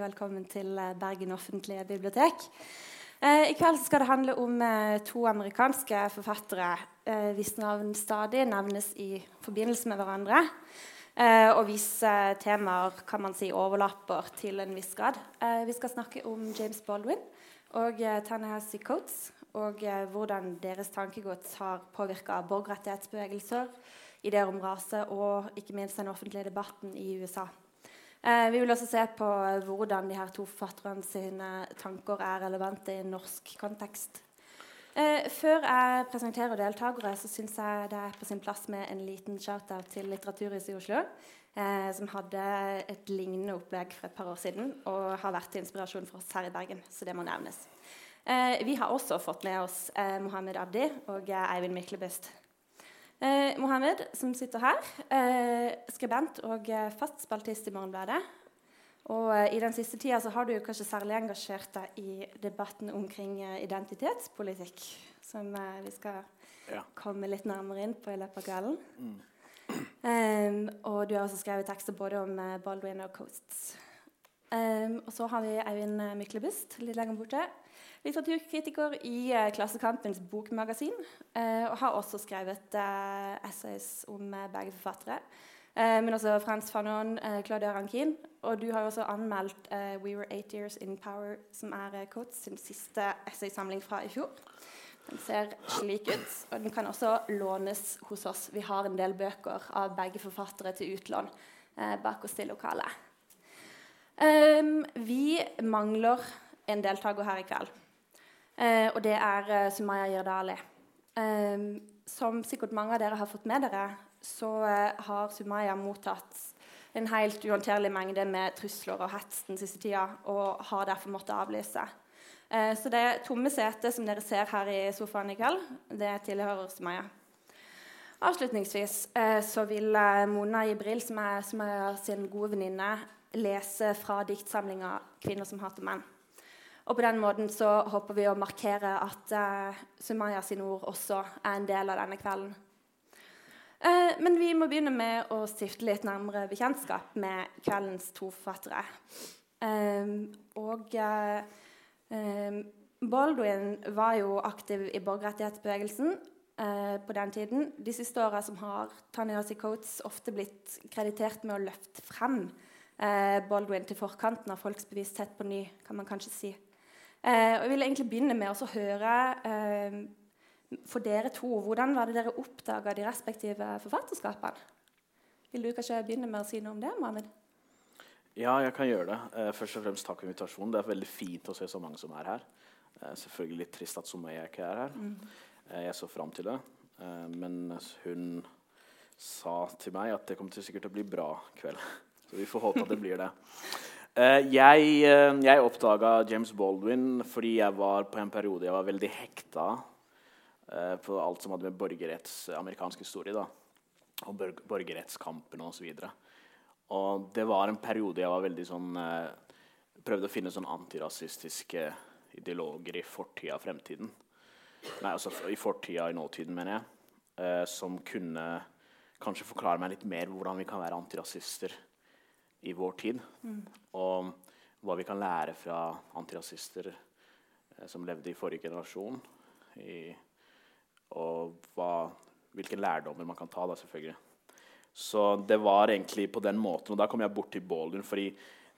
eh, hjertelig velkommen til eh, Bergen offentlige bibliotek. I kveld skal det handle om to amerikanske forfattere hvis navn stadig nevnes i forbindelse med hverandre. Og hvis temaer kan man si overlapper til en viss grad. Vi skal snakke om James Baldwin og Ta-Nehisi Coates, og hvordan deres tankegods har påvirka borgerrettighetsbevegelser, ideer om rase og ikke minst den offentlige debatten i USA. Eh, vi vil også se på hvordan de her to forfatterne sine tanker er relevante i en norsk kontekst. Eh, før jeg presenterer deltakere, så syns jeg det er på sin plass med en liten shout-out til Litteraturhuset i Oslo, eh, som hadde et lignende opplegg for et par år siden og har vært til inspirasjon for oss her i Bergen. Så det må nevnes. Eh, vi har også fått med oss eh, Mohammed Abdi og Eivind Myklebust. Eh, Mohammed, som sitter her, eh, skribent og eh, fast spaltist i Morgenbladet. Og eh, I den siste tida så har du kanskje særlig engasjert deg i debatten omkring eh, identitetspolitikk, som eh, vi skal ja. komme litt nærmere inn på i løpet av kvelden. Mm. Um, og du har også skrevet tekster både om Baldwin og Coasts. Um, og så har vi Eivind Myklebust litt lenger borte litteraturkritiker i eh, Klassekampens bokmagasin. Eh, og har også skrevet eh, essays om begge forfattere. men også Frans Fanon, Claudia Rankin. Og du har også anmeldt 'We Were Eight Years in Power', som er Coates sin siste essaysamling fra i fjor. Den ser slik ut, og den kan også lånes hos oss. Vi har en del bøker av begge forfattere til utlån bak oss til lokalet. Um, vi mangler en deltaker her i kveld. Eh, og det er eh, Sumaya Jirdali. Eh, som sikkert mange av dere har fått med dere, så eh, har Sumaya mottatt en helt uhåndterlig mengde med trusler og hets den siste tida, og har derfor måttet avlyse. Eh, så det tomme setet som dere ser her i sofaen i kveld, det tilhører Sumaya. Avslutningsvis så vil Mona Jibril, som er Sumaya sin gode venninne, lese fra diktsamlinga 'Kvinner som hater menn'. Og på den måten så håper vi å markere at uh, Sumaya sine ord også er en del av denne kvelden. Uh, men vi må begynne med å stifte litt nærmere bekjentskap med kveldens to forfattere. Uh, og Baldwin var jo aktiv i borgerrettighetsbevegelsen på den tiden. De siste åra har Tanya Coates ofte blitt kreditert med å løfte frem Baldwin til forkanten av folks bevissthet på ny, kan man kanskje si. Eh, og jeg vil egentlig begynne med å høre eh, for dere to hvordan var det dere oppdaga de respektive forfatterskapene? Vil du kanskje begynne med å si noe om det, Mohammed? Ja, jeg kan gjøre det. Eh, først og fremst takk for invitasjonen. Det er veldig fint å se så mange som er her. Eh, selvfølgelig litt trist at Sumaya ikke er her. Mm. Eh, jeg så fram til det. Eh, men hun sa til meg at det kommer til sikkert å bli bra kveld. Så vi får håpe at det blir det. Uh, jeg, uh, jeg oppdaga James Baldwin fordi jeg var på en periode jeg var veldig hekta uh, på alt som hadde med borgerretts, amerikansk historie da, og borgerrettskampen osv. Og, og det var en periode jeg var veldig sånn Prøvde å finne sånn antirasistiske ideologer i fortida og fremtiden. Nei, altså i fortida og i nåtiden, mener jeg. som kunne kanskje forklare meg litt mer hvordan vi kan være antirasister i vår tid. Mm. Og hva vi kan lære fra antirasister eh, som levde i forrige generasjon. I, og hva, hvilke lærdommer man kan ta, da, selvfølgelig. Så det var egentlig på den måten. Og da kom jeg bort til Baldwin, fordi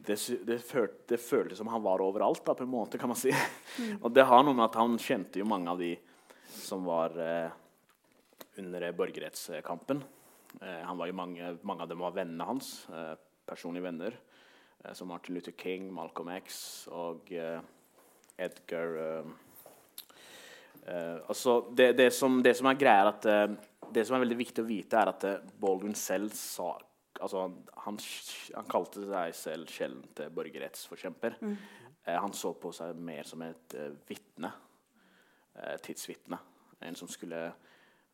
det, det, følte, det, føltes som han var overalt, da, på en måte, kan man si. Mm. og det har noe med at han kjente jo mange av de som var eh, under borgerrettskampen. Eh, han var jo mange, mange, av dem var vennene hans. Eh, personlige venner, eh, som Martin Luther King, Malcolm X og eh, Edgar eh, altså det, det, som, det, som, er greia, at det som er veldig viktig å vite, er at Baldwin selv sa altså, han, han, kalte seg selv sjelden til borgerrettsforkjemper. Mm. han så på seg mer som et uh, vitne. Eh, tidsvitne. En som skulle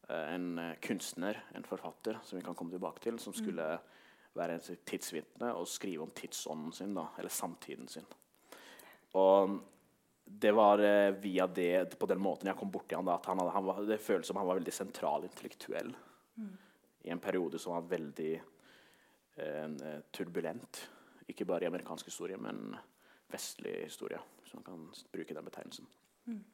En kunstner, en forfatter, som vi kan komme tilbake til, som mm. skulle mm være en tidsvitne og skrive om tidsånden sin, da, eller samtiden sin. Og det var eh, via det, på den måten jeg kom borti han, at han, han var, det føltes som han var veldig sentral intellektuell mm. i en periode som var veldig eh, turbulent Ikke bare i amerikansk historie, men vestlig historie, hvis man kan bruke den betegnelsen. Mm.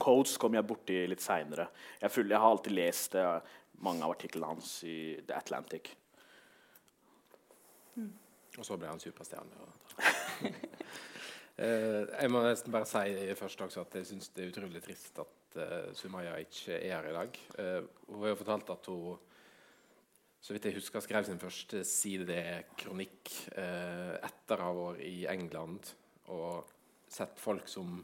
Codes kom jeg borti litt seinere. Jeg, jeg, har alltid lest eh, mange av artiklene hans i The Atlantic. Mm. Og så ble han superstjerne. uh, jeg må nesten bare si først også at jeg syns det er utrolig trist at uh, Sumaya ikke er her i dag. hun har jo fortalt at hun så vidt jeg husker, skrev sin første sidekronikk eh, etter å ha vært i England og sett folk som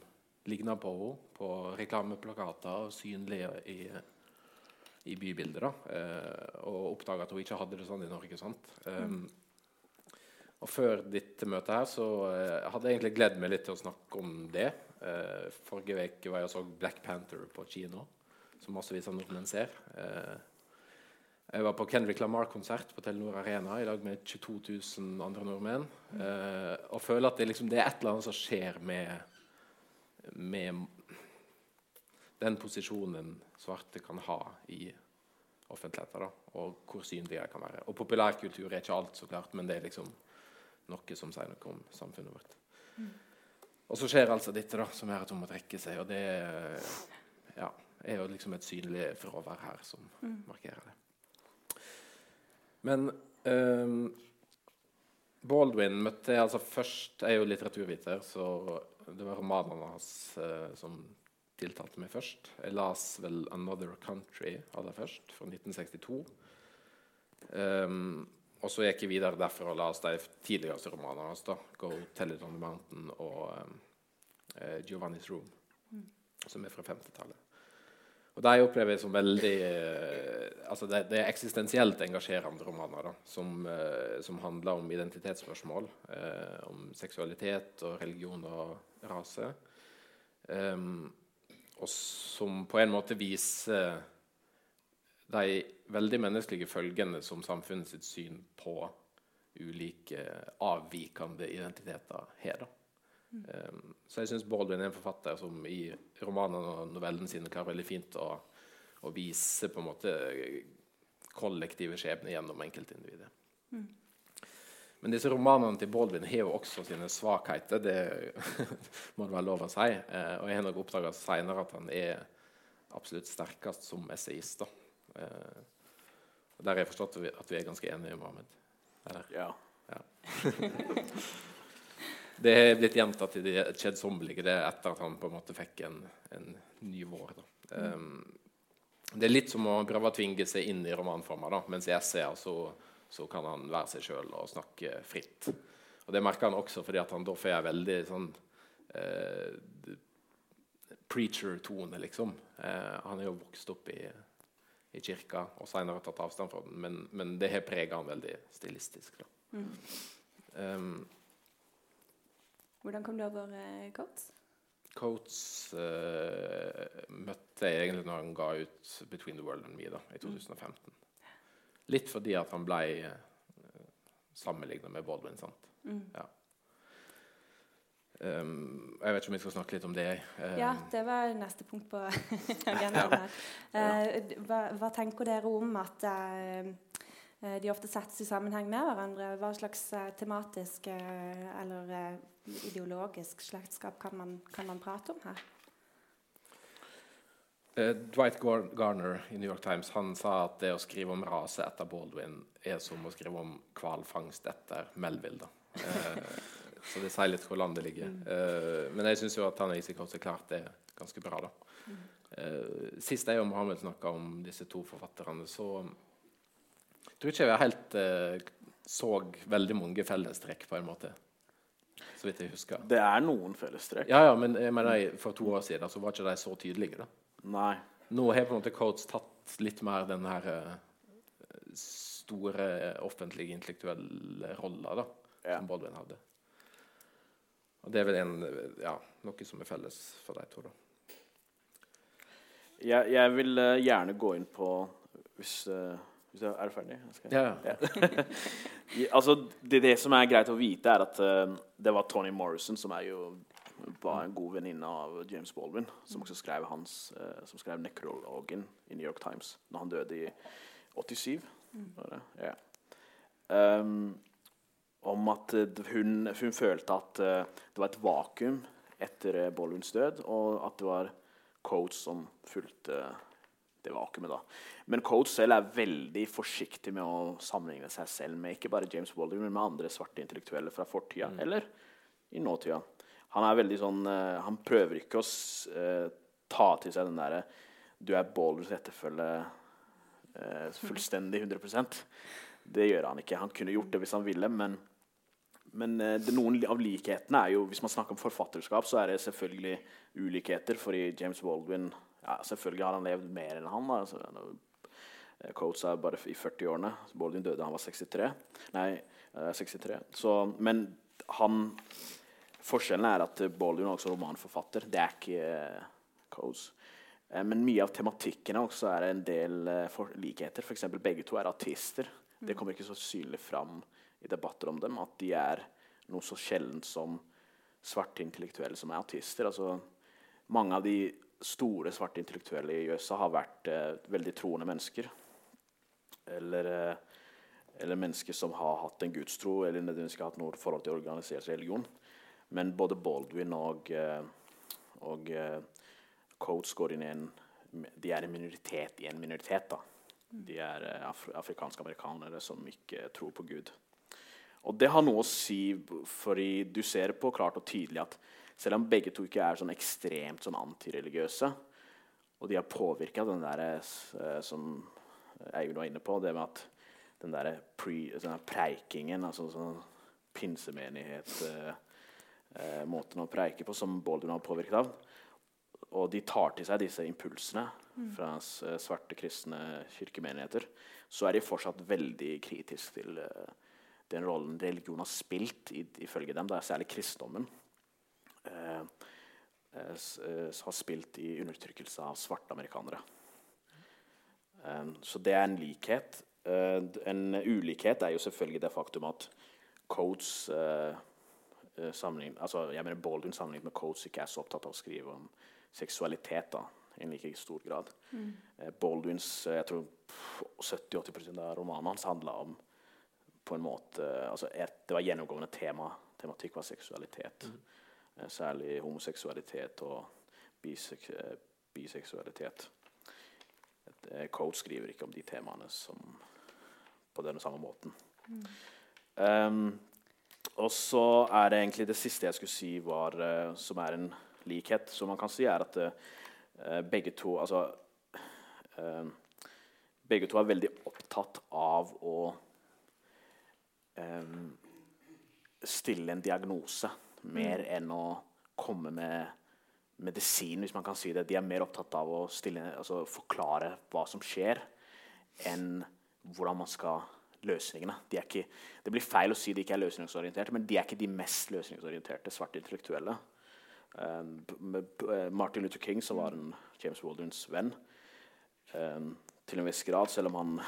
ligna på henne på reklameplakater og synlige i, i bybildet. Eh, og oppdaga at hun ikke hadde det sånn i Norge. sant? Um, og Før dette møtet her så eh, hadde jeg egentlig gledd meg litt til å snakke om det. Eh, forrige uke var jeg og så Black Panther på kino, som massevis av nordmenn ser. Eh, jeg var på Kendrick Lamar-konsert på Telenor Arena i dag med 22 000 andre nordmenn. Og føler at det, liksom, det, er et eller annet som skjer med, med den posisjonen svarte kan ha i offentligheten. Da, og hvor synlige de kan være. Og populærkultur er ikke alt, så klart, men det er liksom noe som sier noe om samfunnet vårt. Mm. Og så skjer altså dette, da, som gjør at hun må trekke seg. Og det ja, er jo liksom et synlig fravær her som mm. markerer det. Men um, Baldwin møtte jeg altså først Jeg er jo litteraturviter, så det var romanene hans uh, som tiltalte meg først. Jeg las vel 'Another Country' aller først, fra 1962. Um, og så gikk jeg videre derfra og leste de tidligste romanene hans. 'Go Tell It On The Mountain' og um, uh, 'Giovanni's Room', mm. som er fra 50-tallet. Og de opplever jeg som veldig eh, altså det, det, er eksistensielt engasjerende romaner da, som, eh, som, handler om identitetsspørsmål. Eh, om seksualitet og religion og rase. Um, og som på en måte viser de veldig menneskelige følgene som samfunnet sitt syn på ulike avvikende identiteter har. da. Um, så jeg syns Baldwin er en forfatter som i romanene og novellene sine klarer veldig fint å, å vise på en måte kollektive skjebner gjennom enkeltindividet. Mm. Men disse romanene til Baldwin har jo også sine svakheter. Det må det være lov å si. Eh, og jeg har nok oppdaga seinere at han er absolutt sterkest som essayist. Eh, og Der har jeg forstått at vi er ganske enige, Mohammed. Eller? Ja. ja. Det er blitt gjentatt i det kjedsommelige det etter at han på en måte fikk en, en ny vår. Um, det er litt som å prøve å tvinge seg inn i romanformer, da, mens i essayer så, så, kan han være seg sjøl og snakke fritt. Og Det merker han også fordi at han da får en veldig sånn eh, preacher-tone, liksom. Eh, han er jo vokst opp i, i kirka og senere tatt avstand fra den, men, men det har prega han veldig stilistisk. Mm. Um, hvordan kom du over uh, Coates? Coates uh, møtte jeg egentlig når han ga ut 'Between the World and Me' da, i 2015. Mm. Litt fordi at han ble uh, sammenlignet med Baldwin. sant? Mm. Ja. Um, jeg vet ikke om vi skal snakke litt om det. Um, ja, det var neste punkt på agendaen. ja. uh, hva, hva, tenker dere om at uh, de ofte settes i sammenheng med hverandre? Hva slags uh, tematisk eller ideologisk slektskap kan man, kan man prate om her? Dwight Garner i New York Times han sa at det å skrive om rase etter Baldwin er som å skrive om hvalfangst etter Melville. Uh, så det sier litt hvor landet ligger. Uh, men jeg syns jo at han Easy Coast er klart det er ganske bra. da. sist jeg og Mohammed snakka om disse to forfatterne, så tror ikke jeg helt så veldig mange fellestrekk, på en måte så vidt jeg husker. Det er noen fellestrekk. Ja, ja, men jeg mener, for to år siden så var ikke de så tydelige. da. Nei. Nå har på en måte Coates tatt litt mer den her uh, store offentlige intellektuelle rolla da, ja. som Baldwin hadde. Og det er vel en, ja, noe som er felles for de to. Jeg, jeg vil uh, gjerne gå inn på hvis uh, hvis jeg er ferdig? Skal... Ja, ja. altså, det, det, som er greit å vite, er at uh, det var Tony Morrison, som er jo var en god venninne av James Baldwin, som også skrev hans som skrev nekrologen i New York Times når han døde i 87. Mm. Ja. Um, om at eh, hun, hun følte at eh, det var et vakuum etter Bolluns død, og at det var Coates som fulgte det vakuumet. da. Men Coates selv er veldig forsiktig med å sammenligne seg selv med ikke bare James Baldwin, men med andre svarte intellektuelle fra fortida eller i nåtida. Han er veldig sånn, eh, han prøver ikke å eh, ta til seg den derre Du er Baldwins etterfølge eh, fullstendig 100 Det gjør han ikke. Han kunne gjort det hvis han ville, men, men eh, det, noen av likhetene er jo Hvis man snakker om forfatterskap, så er det selvfølgelig ulikheter. Fordi James Baldwin ja, Selvfølgelig har han levd mer enn han. Altså, eh, Coates er bare i 40-årene. Baldwin døde da han var 63. Nei, eh, 63. Så, men han Forskjellen er at Baldwin er også romanforfatter. Det er ikke eh, Coates. Eh, Men mye av tematikkene også er en del eh, for likheter. F.eks. begge to er artister. Det kommer ikke så synlig fram i debatter om dem at de er noe så sjeldent som svarte intellektuelle som er autister. Altså, mange av de store svarte intellektuelle i USA har vært eh, veldig troende mennesker. Eller, eh, eller mennesker som har hatt en gudstro eller nødvendigvis ikke hatt noe forhold til organisert religion. Men både Baldwin og, eh, og eh, Coates går inn i en De er en minoritet i en minoritet. da. De er eh, af afrikanske amerikanere som ikke tror på Gud. Og det har noe å si, fordi du ser på klart og tydelig at selv om begge to ikke er sånn ekstremt sånn antireligiøse, og de har påvirka den der eh, som Eivind var inne på, det med at den derre der preikingen, altså sånn pinsemenighet eh, eh, å preike på som Baldwin har påvirket av. Og de tar til seg disse impulsene fra eh, svarte kristne kirkemenigheter. Så er de fortsatt veldig kritiske til uh, den rollen religion har spilt, i, ifølge dem. Det er særlig kristendommen. Uh, har spilt i undertrykkelse av svarte amerikanere. Um, så det er en likhet. Uh, en ulikhet er jo selvfølgelig det faktum at Coates uh, altså, jeg mener Baldwin sammenlignet med Coates ikke er så opptatt av å skrive om seksualitet da, i like stor grad. Mm. Baldwins eh, jeg tror 70-80 av romanen hans handla om på en måte altså et, Det var gjennomgående tema. Tematikk var seksualitet. Mm. særlig homoseksualitet og bisek, eh, biseksualitet. Et, eh, Coates skriver ikke om de temaene som, på denne samme måten. Um, og så er det egentlig det siste jeg skulle si, var, eh, som er en likhet, som man kan si, er at eh, begge to Altså eh, Begge to er veldig opptatt av å eh, stille en diagnose mer enn å komme med medisin, hvis man kan si det. De er mer opptatt av å stille, altså forklare hva som skjer, enn hvordan man skal løsningene. De ikke, det blir feil å si de ikke er løsningsorienterte, men de er ikke de mest løsningsorienterte svarte intellektuelle. Martin Luther King, som var en James Waldrons venn, eh, til en viss grad, selv om han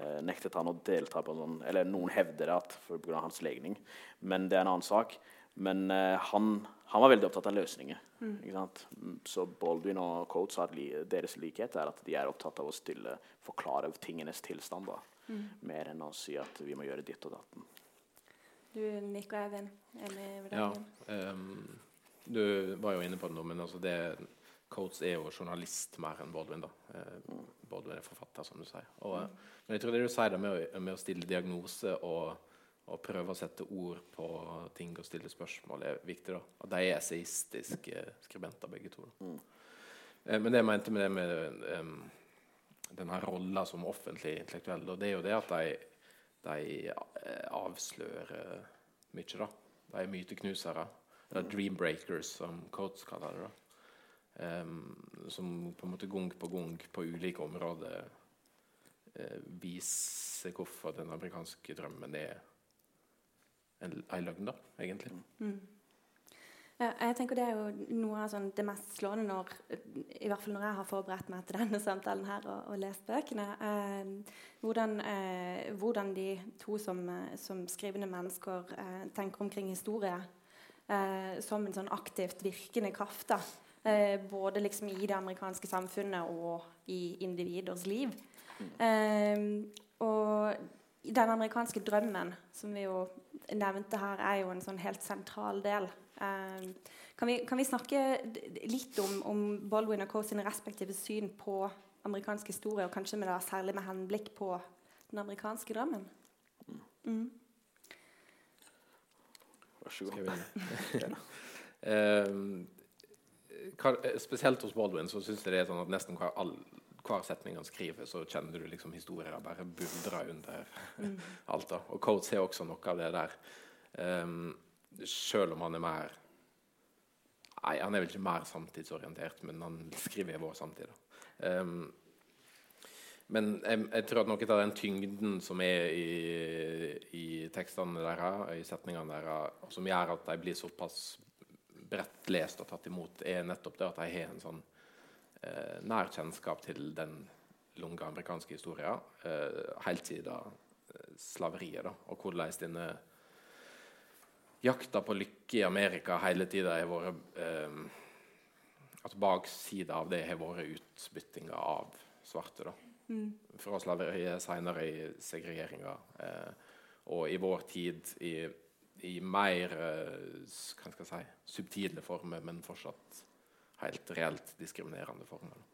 eh, nektet han å delta på noen Eller noen hevder at pga. hans legning, men det er en annen sak. Men eh, han, han var veldig opptatt av løsninger. Ikke sant? Mm, Så Baldwin og Coates har li, deres likhet er at de er opptatt av å stille, forklare tingenes tilstand. da. Mer enn å si at vi må gjøre ditt og datten. Du Nico, er venn. Enig i Ja. vurderingen? Du var jo inne på det nå, men altså det, Coates er jo journalist mer enn Baldwin. da. Eh, Baldwin er forfatter, som du sier. Og, eh, Men jeg tror det du sier det med med å stille diagnose og, og prøve å sette ord på ting og stille spørsmål, er viktig. da. Og de er esaistiske skribenter, begge to. Eh, Men det jeg mente med det med um, denne rolla som offentlig intellektuell, da, det er jo det at de, de eh, avslører mye. da. De er myteknusere. Det er dream breakers, som Coates kaller det. da. Um, som på en måte gang på gang på ulike områder uh, viser hvorfor den amerikanske drømmen er en, løgn, da, egentlig. Ja, jeg tenker Det er jo noe av sånn det mest slående når i hvert fall når jeg har forberedt meg til denne samtalen her og, og lest bøkene. Eh, hvordan, eh, hvordan de to som, eh, som skrivende mennesker eh, tenker omkring historie eh, som en sånn aktivt virkende kraft. Eh, både liksom i det amerikanske samfunnet og i individers liv. Eh, og den amerikanske drømmen, som vi jo nevnte her, er jo en sånn helt sentral del. Eh, kan, vi, kan, vi, snakke litt om, om Baldwin og Coe sine respektive syn på amerikansk historie, og kanskje med da, særlig med henblikk på den amerikanske drømmen? Mm. Vær så god. um, spesielt hos Baldwin så syns jeg det er sånn at nesten hver, all, hver setning han skriver, så kjenner du liksom historier bare buldrer under mm. alt. da. Og Coates har også noe av det der. Um, selv om han er mer Nei, han er vel ikke mer samtidsorientert, men han skriver i vår samtid. Um, men jeg, jeg, tror at noe av den tyngden som er i, i tekstene deres, i setningene deres, som gjør at de blir såpass bredt lest og tatt imot, er nettopp det at de har en sånn eh, nær kjennskap til den lunge amerikanske historien eh, helt siden eh, slaveriet. Da, og hvordan denne jakta på lykke i Amerika hele tida har vært eh, At baksida av det har vært utbyttinga av svarte. da. Mm. Fra slaveriet, seinere i segregeringa. Eh, og i vår tid i, i mer eh, skal si, subtile former, men fortsatt helt reelt diskriminerende former.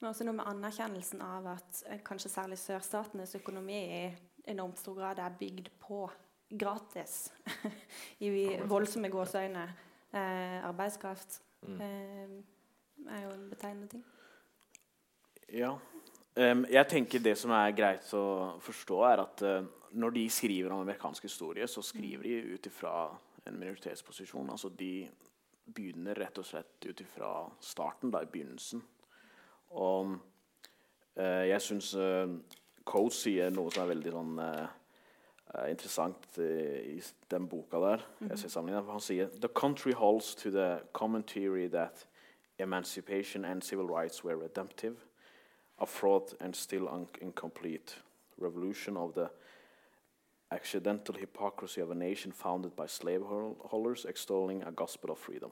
Men også noe med anerkjennelsen av at eh, kanskje særlig sørstatenes økonomi i enormt stor grad er bygd på gratis, i voldsomme gåseøyne, eh, arbeidskraft. Mm. Eh, er jo en betegnende ting. Ja. Um, jeg tenker Det som er greit å forstå, er at uh, når de skriver om amerikansk historie, så skriver de ut ifra en minoritetsposisjon. Altså de begynner rett og slett ut ifra starten, da, i begynnelsen. Og uh, jeg syns uh, Code sier noe som er veldig sånn uh, interessant i den boka der. Mm -hmm. Han sier «The country holds to the common theory that emancipation and civil rights were redemptive, a fraud and still incomplete revolution of the accidental hypocrisy of a nation founded by slaveholders extolling a gospel of freedom.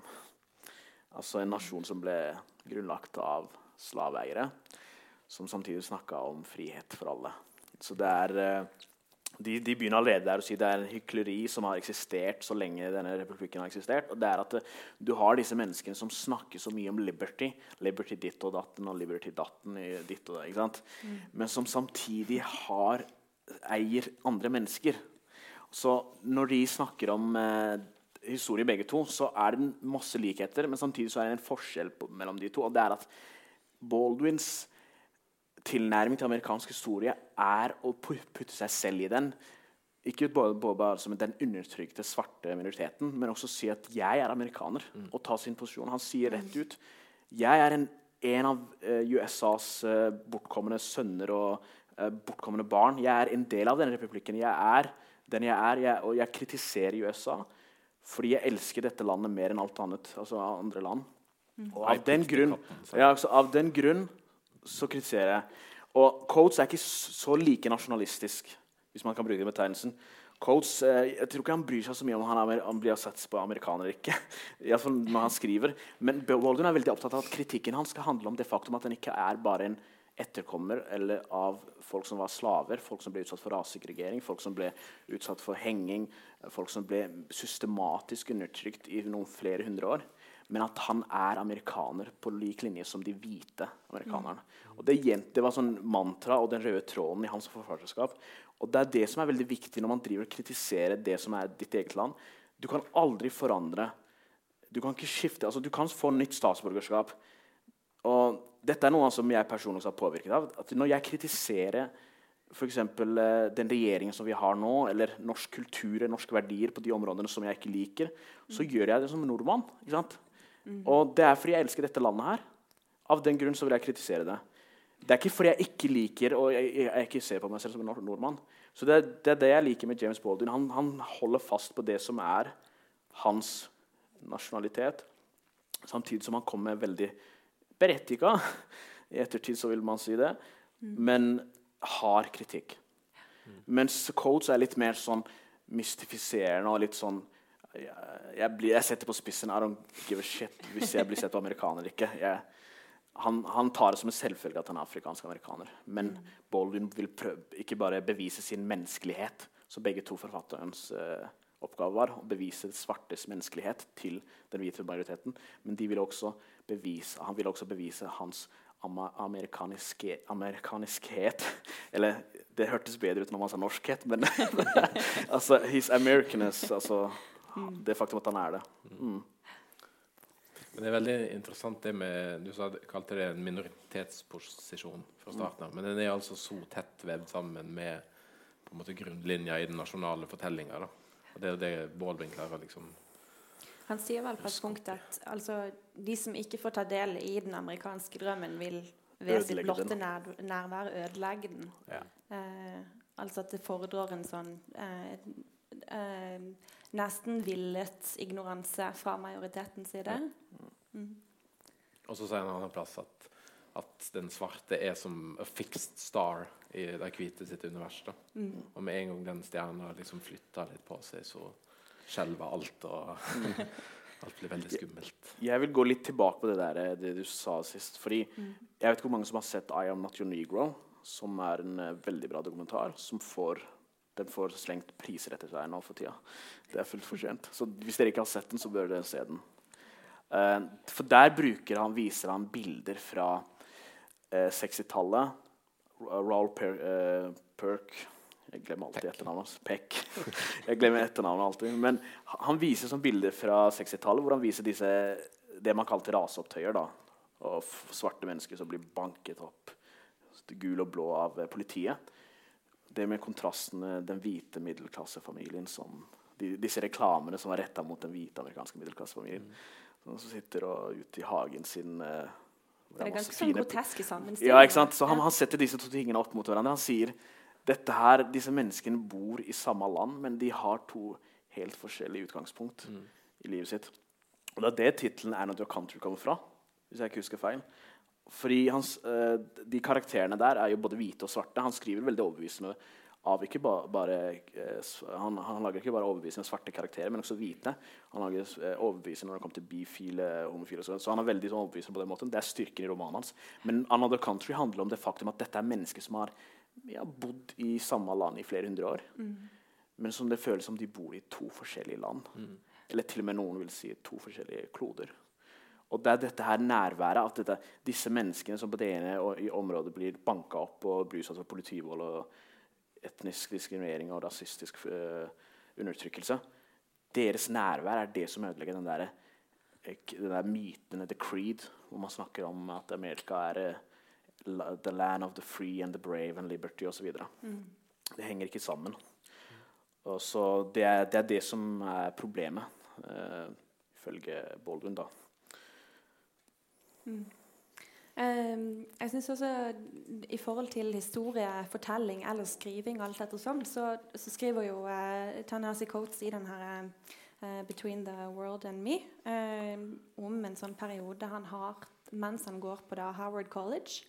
Altså en nasjon som ble grunnlagt av slaveeiere, som samtidig snakka om frihet for alle. Så det er eh, de, de, begynner allerede der å si det er en hykleri som har eksistert så lenge denne republikken har eksistert. og det er at eh, Du har disse menneskene som snakker så mye om liberty. Liberty ditt og datten og liberty datten i ditt og det. ikke sant? Mm. Men som samtidig har eier andre mennesker. Så når de snakker om eh, historie begge to, så er det masse likheter, men samtidig så er det en forskjell på, mellom de to. og det er at Baldwins tilnærming til amerikansk historie er å putte seg selv i den. Ikke bare, bare som den undertrykte svarte minoriteten, men også si at 'jeg er amerikaner', mm. og ta sin posisjon. Han sier rett ut 'Jeg er en, en av uh, eh, USAs uh, eh, bortkomne sønner og uh, bortkomne barn'. 'Jeg er en del av denne republikken. Jeg er den jeg er', jeg, og jeg kritiserer USA fordi jeg elsker dette landet mer enn alt annet. altså andre land. Mm. Og av den, grunn, ja, altså, av den grunn så kritiserer jeg. Og Coates er ikke så like nasjonalistisk, hvis man kan bruke den betegnelsen. Coates, eh, jeg tror ikke han bryr seg så mye om han, er, han blir sett på amerikaner eller ikke. når han skriver. Men Baldwin er veldig opptatt av at kritikken hans skal handle om det faktum at han ikke er bare en etterkommer eller av folk som var slaver, folk som ble utsatt for rasegregering, folk som ble utsatt for henging, folk som ble systematisk undertrykt i noen flere hundre år. Men at han er amerikaner på lik linje som de hvite amerikanerne. Og Det, det var sånn mantra og den røde tråden i hans forfatterskap. Og Det er det som er veldig viktig når man driver og kritiserer det som er ditt eget land. Du kan aldri forandre. Du kan ikke skifte, altså du kan få nytt statsborgerskap. Og dette er noe som jeg personlig har påvirket av. at Når jeg kritiserer f.eks. Eh, den regjeringen som vi har nå, eller norsk kultur norske verdier på de områdene som jeg ikke liker, så mm. gjør jeg det som nordmann. Mm. Og det er fordi jeg elsker dette landet her. Av den grunn så vil jeg kritisere det. Det er ikke fordi jeg ikke liker og jeg, jeg, jeg ikke ser på meg selv som en nordmann. Så det, det, er det jeg liker med James Baldwin. Han, han holder fast på det som er hans nasjonalitet, samtidig som han kommer med veldig berettiga I ettertid så vil man si det. Mm. Men hard kritikk. Mm. Mens Coates er litt mer sånn mystifiserende og litt sånn jeg, blir, jeg, setter på spissen I don't give a shit hvis jeg blir sett på amerikaner eller ikke. Jeg, han, han, tar det som en selvfølge at han er afrikansk amerikaner. Men. Baldwin vil prøve, ikke bare bevise sin menneskelighet, som begge to forfatterens uh, oppgave var å bevise svartes menneskelighet til den hvite majoriteten. Men vil bevise, han vil også bevise hans amerikaniske, amerikaniskhet Eller det hørtes bedre ut når man sa norskhet, men altså his Americanness. Altså. Det faktum at han er det. Mm. Men det er veldig interessant det med Du sa, kalte det en minoritetsposisjon fra starten av. Men den er altså så tett vevd sammen med på en måte grunnlinja i den nasjonale fortellinga. Og det er det Baldwin klarer liksom Han sier vel på et punkt at altså, de som ikke får ta del i den amerikanske drømmen, vil ved sitt blotte nær, nærvær ødelegge den. Ja. Eh, altså at det fordrer en sånn eh, eh, nesten villet ignoranse fra majoritetens side. Mm. Og så sier han en annen plass at, at, den svarte er som a fixed star i de hvite sitt univers. Mm. Og med en gang den stjerna liksom flytter litt på seg, så skjelver alt. og Alt blir veldig skummelt. Jeg vil gå litt tilbake på det der det du sa sist. fordi mm. Jeg vet ikke hvor mange som har sett I Am Not Your Negro, som er en uh, veldig bra dokumentar. som får den får slengt priser etter seg nå for tida. Det er fullt fortjent. Så hvis dere ikke har sett den, så bør dere se den. Uh, for der bruker han, viser han bilder fra uh, 60-tallet. Raoul per, uh, Perk Jeg glemmer alltid etternavnet hans. Peck. Jeg glemmer etternavnet alltid. Men han viser som bilder fra 60-tallet hvor han viser disse, det man kalte raseopptøyer. da, Og svarte mennesker som blir banket opp gul og blå av politiet det med kontrastene den hvite middelklassefamilien som de, Disse reklamene som var retta mot den hvite amerikanske middelklassefamilien. Mm. Som sitter og ute i hagen sin uh, Det er ganske sånn groteske sammenstillinger. Ja, ikke sant? Så han, han, setter disse to tingene opp mot hverandre. Han sier dette her, disse menneskene bor i samme land, men de har to helt forskjellige utgangspunkt mm. i livet sitt. Og Det er det tittelen 'Another Country' kommer fra. hvis jeg ikke husker feil. Fordi hans, uh, De karakterene der er jo både hvite og svarte. Han skriver veldig overbevisende av ikke ba, bare uh, han, han, lager ikke bare overbevisende svarte karakterer, men også hvite. Han lager uh, overbevisende når det kommer til bifile, homofile så, så han er veldig sånn, overbevisende på den måten. Det er styrken i romanen hans. Men 'Another Country' handler om det faktum at dette er mennesker som har ja, bodd i samme land i flere hundre år. Mm. Men som det føles som de bor i to forskjellige land. Mm. Eller til og med noen vil si to forskjellige kloder. Og det er dette her nærværet, at dette, disse menneskene som på det ene i området blir banka opp og blir utsatt for politivold og etnisk diskriminering og rasistisk uh, undertrykkelse Deres nærvær er det som ødelegger den der, den der myten, the creed, hvor man snakker om at Amerika er uh, the land of the free and the brave and liberty osv. Mm. Det henger ikke sammen. Og så det er, det er det som er problemet, uh, ifølge Baldwin. da. Mm. Um, jeg synes også I forhold til historie, fortelling eller skriving, alt etter sånn, så, så skriver jo uh, Tanasi Coates i den her uh, 'Between the World and Me' uh, om en sånn periode han har mens han går på da Howard College.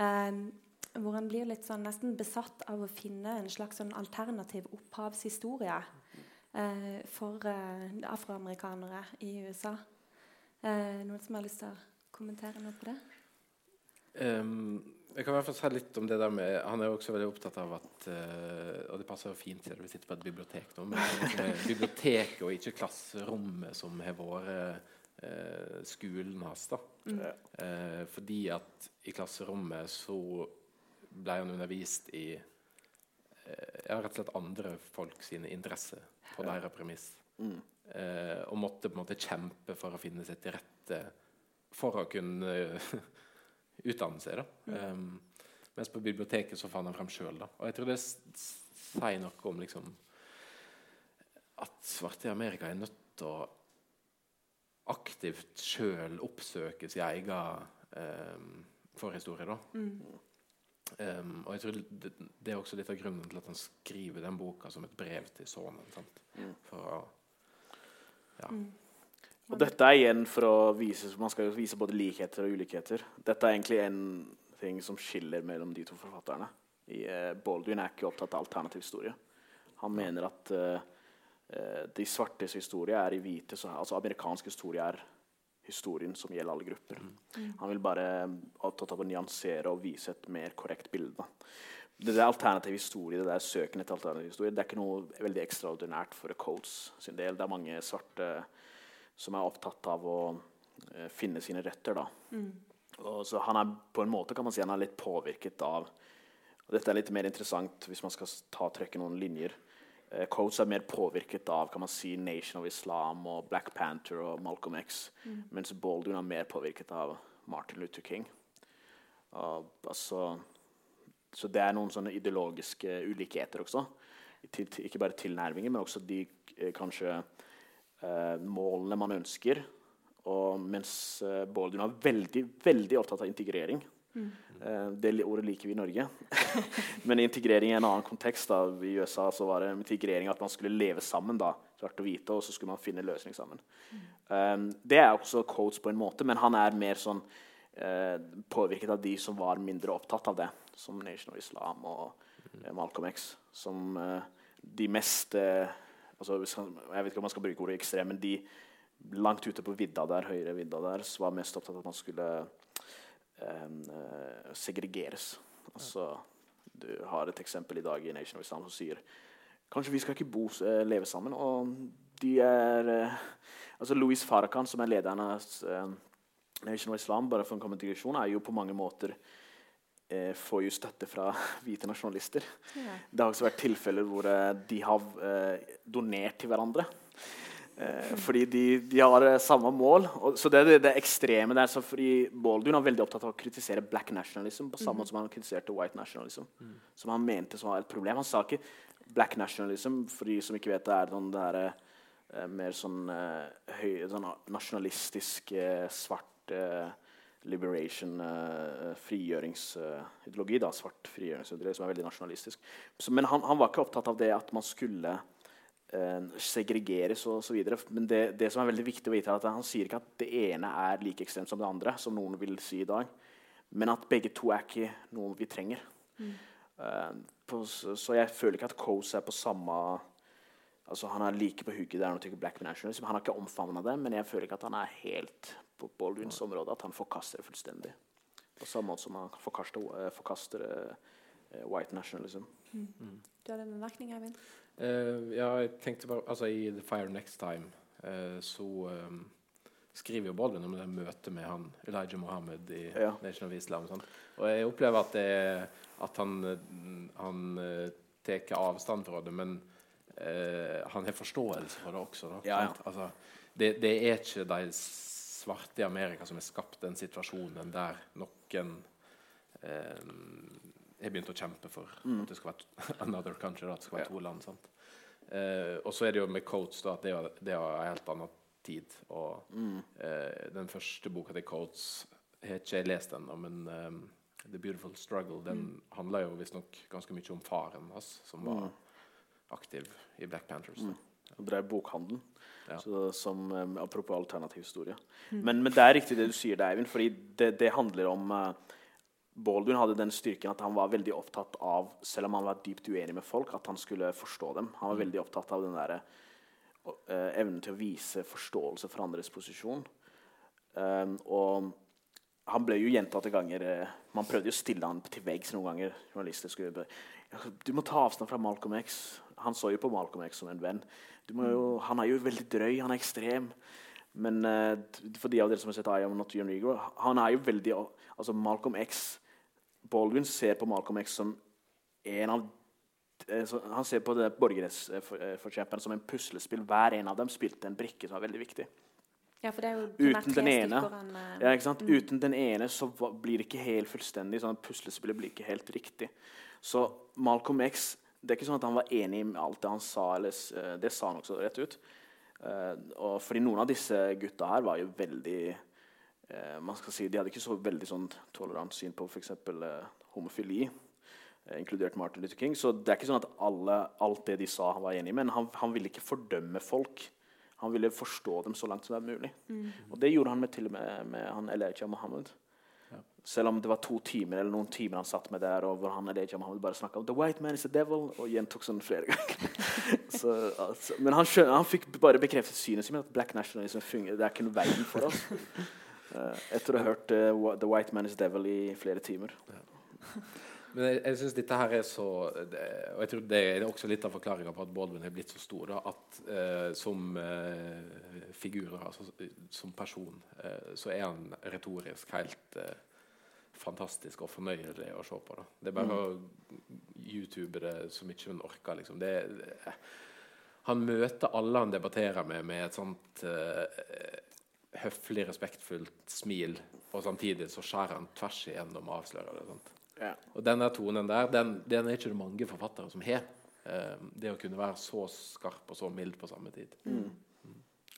Um, hvor han blir litt sånn nesten besatt av å finne en slags sånn alternativ opphavshistorie uh, for afroamerikanere i USA. noen som har lyst til å kommentere noe på det? Um, jeg kan i hvert fall si litt om det der med Han er jo også veldig opptatt av at uh, Og det passer jo fint til vi sitter på et bibliotek nå, men er biblioteket og ikke klasserommet som har vært uh, skolen hans. da. Mm. Uh, fordi at i klasserommet så ble han undervist i ja, rett og slett andre folk sine interesser på deres premiss. Mm. og måtte på en måte kjempe for å finne seg til rette for å kunne uh, utdanne seg. Um, mens på biblioteket så fant han frem sjøl. Og jeg tror det sier noe om liksom, at svarte i Amerika er nødt til å aktivt sjøl oppsøke sin egen um, forhistorie. da. Mm. Um, og jeg tror det, det, er også litt av grunnen til at han skriver den boka som et brev til sønnen. Ja. For å ja, mm. Og dette er igjen for å vise Man skal jo vise både likheter og ulikheter. Dette er egentlig en ting som skiller mellom de to forfatterne. I, uh, Baldwin er ikke opptatt av alternativ historie. Han mener at uh, uh, de svartes historie er i hvite, så, altså amerikansk historie er historien som gjelder alle grupper. Han vil bare opptatt av å nyansere og vise et mer korrekt bilde. da. Det der alternativ historie, det der søken etter alternativ historie, det er ikke noe veldig ekstraordinært for Coates sin del. Det er mange svarte som er opptatt av å eh, finne sine røtter. da. Og så han er på en måte kan man si han er litt påvirket av og Dette er litt mer interessant hvis man skal ta trekke noen linjer. Eh, Coates er mer påvirket av kan man si, Nation of Islam og Black Panther og Malcolm X, mens Baldwin er mer påvirket av Martin Luther King. Og, altså, så det er noen sånne ideologiske ulikheter også. Til, til, ikke bare tilnærminger, men også de eh, kanskje målene man ønsker. Og mens eh, Baldwin var veldig, veldig opptatt av integrering. Eh, det ordet liker vi i Norge. Men integrering i en annen kontekst. da, I USA så var det integrering at man skulle leve sammen, da, svart og hvite, og så skulle man finne løsning sammen. Um, det er også Coates på en måte, men han er mer sånn uh, påvirket av de som var mindre opptatt av det, som Nation of Islam og mm. Malcolm X. Som uh, de mest eh, altså, Jeg vet ikke om man skal bruke ordet ekstrem, men de langt ute på vidda der, høyre vidda der, var mest opptatt av at man skulle eh, eh, segregeres. Altså, du har et eksempel i dag i Nation of Islam som sier Kanskje vi skal ikke bo, eh, leve sammen. Og de er eh, altså Louis Farrakhan, som er lederen av eh, Nation of Islam, bare for en kort er jo på mange måter eh, får jo støtte fra hvite nasjonalister. Ja. Det har også vært tilfeller hvor eh, de har eh, donert til hverandre. Eh, fordi de, de har eh, samme mål. Og, så det er det, det ekstreme der. Så fordi Baldwin er veldig opptatt av å kritisere black nationalism på samme måte som han kritiserte white nationalism. Som han mente som var et problem. Han sa ikke black nationalism, for de som ikke vet det, er sånn det her, eh, mer sånn, eh, høy, sånn nasjonalistisk, eh, svart eh, liberation, uh, frigjøringsideologi. da, Svart frigjøringsideologi som er veldig nasjonalistisk. Så, men han, han var ikke opptatt av det at man skulle uh, segregeres og så videre. Men det, det som er veldig viktig å vite, er at han sier ikke at det ene er like ekstremt som det andre, som noen vil si i dag, men at begge to er ikke noe vi trenger. Eh, på, så, jeg føler ikke at Coase er på samme Altså Han er like på hugget der når black nationalism. Han har ikke omfavna det, men jeg føler ikke at han er helt på Baldwins område. At han forkaster det fullstendig. På samme måte som han forkaster, eh, forkaster eh, white nationalism. Du hadde en bemerkning, Eivind? Uh, ja, jeg tenkte bare Altså, i The Fire Next Time uh, så um, skriver jo Baldwin om det møtet med han Elijah Mohammed i Ja. Nation of Islam. Og, sånn. og jeg opplever at, det, at han, eh, han uh, tar avstand fra det, men eh, han har forståelse for det også. Da, Ja, ja. Altså, det, det er ikke de svarte i Amerika som har skapt den situasjonen der noen eh, har begynt å kjempe for at det skal være another country, at det skal være to land. Eh, og så er det jo med Coates da, at det er, det er en helt annen tid. Og eh, den første boka til Coates har ikke jeg lest ennå, men eh, The Beautiful Struggle den handler jo visstnok ganske mye om faren hans, som var aktiv i Black Panthers. da. Og drev bokhandel. Ja. Så, som, um, apropos alternativ historie. Men, men det er riktig det du sier, Eivind. fordi det, det handler om uh, Baldwin hadde den styrken at han var veldig opptatt av, selv om han var dypt uenig med folk, at han skulle forstå dem. Han var veldig opptatt av den der, uh, evnen til å vise forståelse for andres posisjon. Um, og han ble jo gjentatte ganger uh, Man prøvde jo å stille han til veggs noen ganger. journalister skulle Du må ta avstand fra Malcolm X. Han så jo på Malcolm X som en venn. Jo, han er jo veldig drøy, han er ekstrem. Men eh, for de av dere som har sett I Am Not Your Negro Han er jo veldig altså Malcolm X Baldwin ser på Malcolm X som en av eh, så Han ser på borgerrettsforkjemperne som en puslespill. Hver en av dem spilte en brikke som var veldig viktig. Ja, for det er jo Uten den ene han, eh, ja, ikke sant? Uten den ene så blir det ikke helt fullstendig. sånn at Puslespillet blir ikke helt riktig. Så Malcolm X Det er ikke sånn at han var enig med alt det han sa. Eller, eh, det sa han også rett ut. Eh, og fordi noen av disse gutta her var jo veldig eh, man skal si, De hadde ikke så veldig sånn tolerant syn på f.eks. Homofili. eh, inkludert Martin Luther King. Så det er ikke sånn at alle, alt det de sa, han var enig i. Men han, han ville ikke fordømme folk. Han ville forstå dem så langt som det er mulig. Og det gjorde han med, til og med med han Elijah Muhammad. Selv om det var to timer eller noen timer han satt med der, og hvor han Elijah Muhammad bare snakka om 'The white man is the devil' og gjentok sånn flere ganger. så, altså, men han, skjønner, han fikk bare bekreftet synet sitt, at black nationalism fungerer. Det er ikke noe veien for oss. Uh, etter å ha hørt uh, 'The white man is a devil' i flere timer. Men jeg, jeg syns dette her er så det, Og jeg tror det er også litt av forklaringa på at Baldwin er blitt så stor. Da, at eh, som figur, altså som person, så er han retorisk helt fantastisk og fornøyelig å se på. Da. Det er bare mm. å youtube det så mye hun orker. Liksom. Det, det, han møter alle han debatterer med, med et sånt uh, høflig, respektfullt smil, og samtidig så skjærer han tvers igjennom og avslører det. Ja. Og denne tonen der, den, den, er ikke det mange forfattere som har. Uh, det å kunne være så skarp og så mild på samme tid. Mm.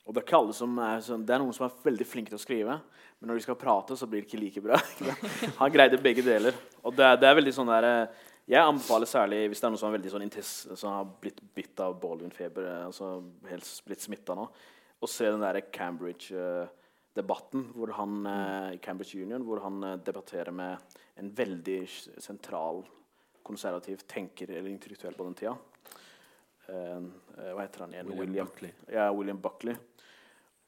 Og det er, som er, sånn, det er noen som er veldig flinke til å skrive, men når de skal prate, så blir det ikke like bra. Han greide begge deler. Og det, det er veldig sånn der, eh, Jeg anbefaler særlig hvis det er noen som, er veldig sånn som har blitt bitt av Baldwin-feber, eh, altså helt blitt smitta nå, å se den der Cambridge-debatten hvor han, i Cambridge Union hvor han debatterer med en veldig sentral konservativ tenker eller intellektuell på den tida. Uh, hva heter han igjen? William, William Buckley. Ja, William Buckley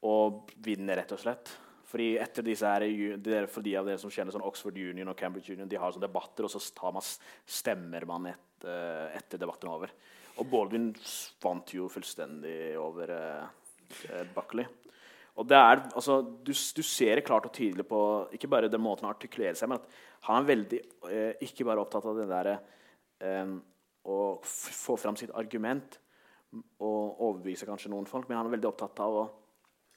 og vinner, rett og slett. Fordi etter disse her, for de av dere som kjenner sånn Oxford Union og Cambridge Union, de har sånne debatter, og så man, stemmer man et, uh, etter debatten er over. Og Baldwin vant jo fullstendig over uh, Buckley. Og det er, altså, du, du, ser det klart og tydelig på ikke bare den måten han artikulerer seg, men at han er veldig eh, ikke bare opptatt av det derre å få fram sitt argument og overbevise kanskje noen folk, men han er veldig opptatt av å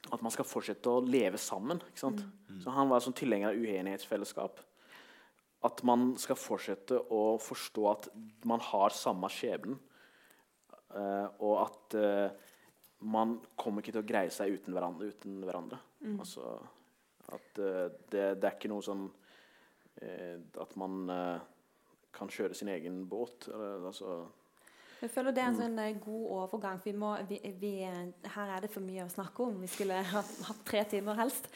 at man skal fortsette å leve sammen. Mm. Så Han var sånn tilhenger av uenighetsfellesskap. At man skal fortsette å forstå at man har samme skjebnen. eh, og at uh, man kommer ikke til å greie seg uten hverandre. Uten hverandre. Mm. Altså, at uh, det, det, er ikke noe sånn At man kan kjøre sin egen båt. Eller, altså, jeg føler det er en mm. sånn god overgang. Vi må, vi, vi, her er det for mye å snakke om. Vi skulle hatt, ha tre timer helst.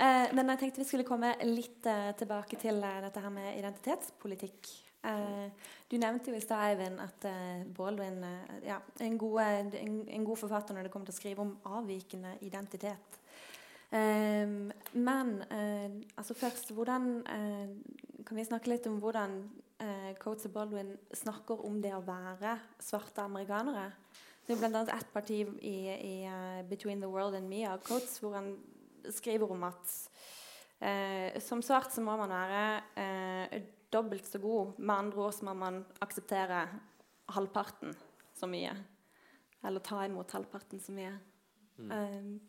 Eh, men jeg tenkte vi skulle komme litt eh, tilbake til dette her med identitetspolitikk. Eh, du nevnte jo i stad, Eivind, at eh, Baldwin ja, er en god, en, god, forfatter når det kommer til å skrive om avvikende identitet. men altså først, hvordan Kan vi snakke litt om hvordan eh, Coates og Baldwin snakker om det å være svarte amerikanere. Det er bl.a. ett parti i, i uh, 'Between the World and Me' av Coates hvor han skriver om at eh, som svart så må man være eh, dobbelt så god. Med andre ord så må man akseptere halvparten så mye. Eller ta imot halvparten så mye. Mm.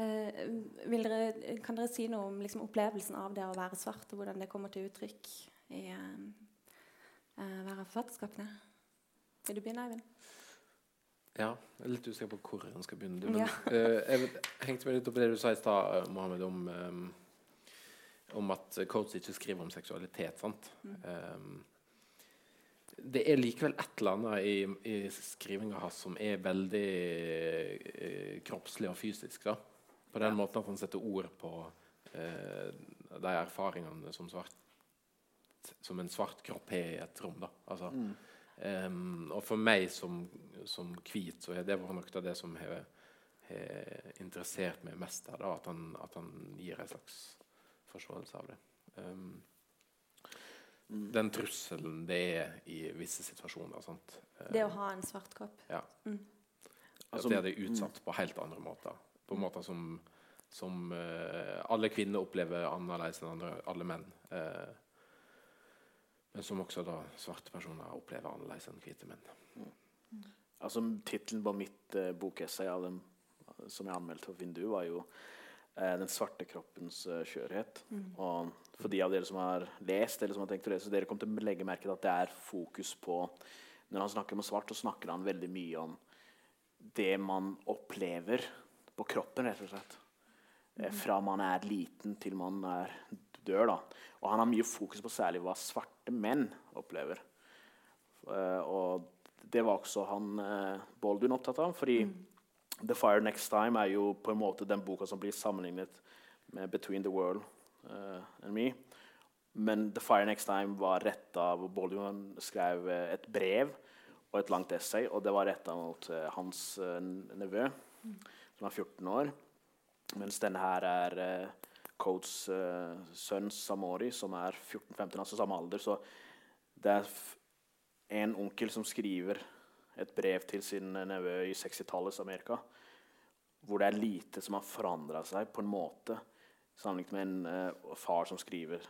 Eh, dere, kan dere si noe om liksom, opplevelsen av det å være svart, og hvordan det kommer til uttrykk i, uh, være forfatterskapene. Vil du begynne, Eivind? Ja, jeg er litt usikker på hvor jeg skal begynne. Men, ja. uh, jeg hengte meg litt opp i det du sa i stad, eh, Mohammed, om, um, om at Coates ikke skriver om seksualitet. sant? Mm. Det er likevel et eller annet i, i skrivinga hans som er veldig eh, kroppslig og fysisk. da. På den ja. måten at han setter ord på eh, de erfaringene som svart som en svart kropp har i et rom. da. Altså, mm. um, og for meg som, som hvit så er det vært noe av det som har, interessert meg mest. Da, at, han, at han gir en slags forståelse av det. Um, den trusselen det er i visse situasjoner. Sant? Det å ha en svart kropp? Ja. Mm. Altså, det er det utsatt på helt andre måter. På måter som, som uh, alle kvinner opplever annerledes enn andre, alle menn. Uh, men som også da svarte personer opplever annerledes enn hvite menn. Mm. Altså Tittelen på mitt uh, bokessay av dem, som jeg anmeldte for Vindu, var jo 'Den svarte kroppens uh, skjørhet'. Mm. Og for de av dere som har lest, eller som har tenkt å lese, dere kommer til å legge merke til at det er fokus på Når han snakker om svart, så snakker han veldig mye om det man opplever på kroppen, rett og slett. Mm. Fra man er liten til man er dør. da. Og han har mye fokus på særlig hva svarte menn opplever. Og det var også han Baldwin opptatt av. fordi mm. 'The Fire Next Time' er jo på en måte den boka som blir sammenlignet med 'Between the World uh, and Me'. men The Fire Next Time var retta hvor Bollywood skrev eh, et brev og et langt essay, og det var retta mot uh, hans uh, nevø, som er 14 år. Mens denne her er uh, Codes sønn Samori, som er 14-15, altså samme alder. Så det er en onkel som skriver et brev til sin nevø i 60-tallets Amerika, hvor det er lite som har forandra seg på en måte, sammenlignet med en far som skriver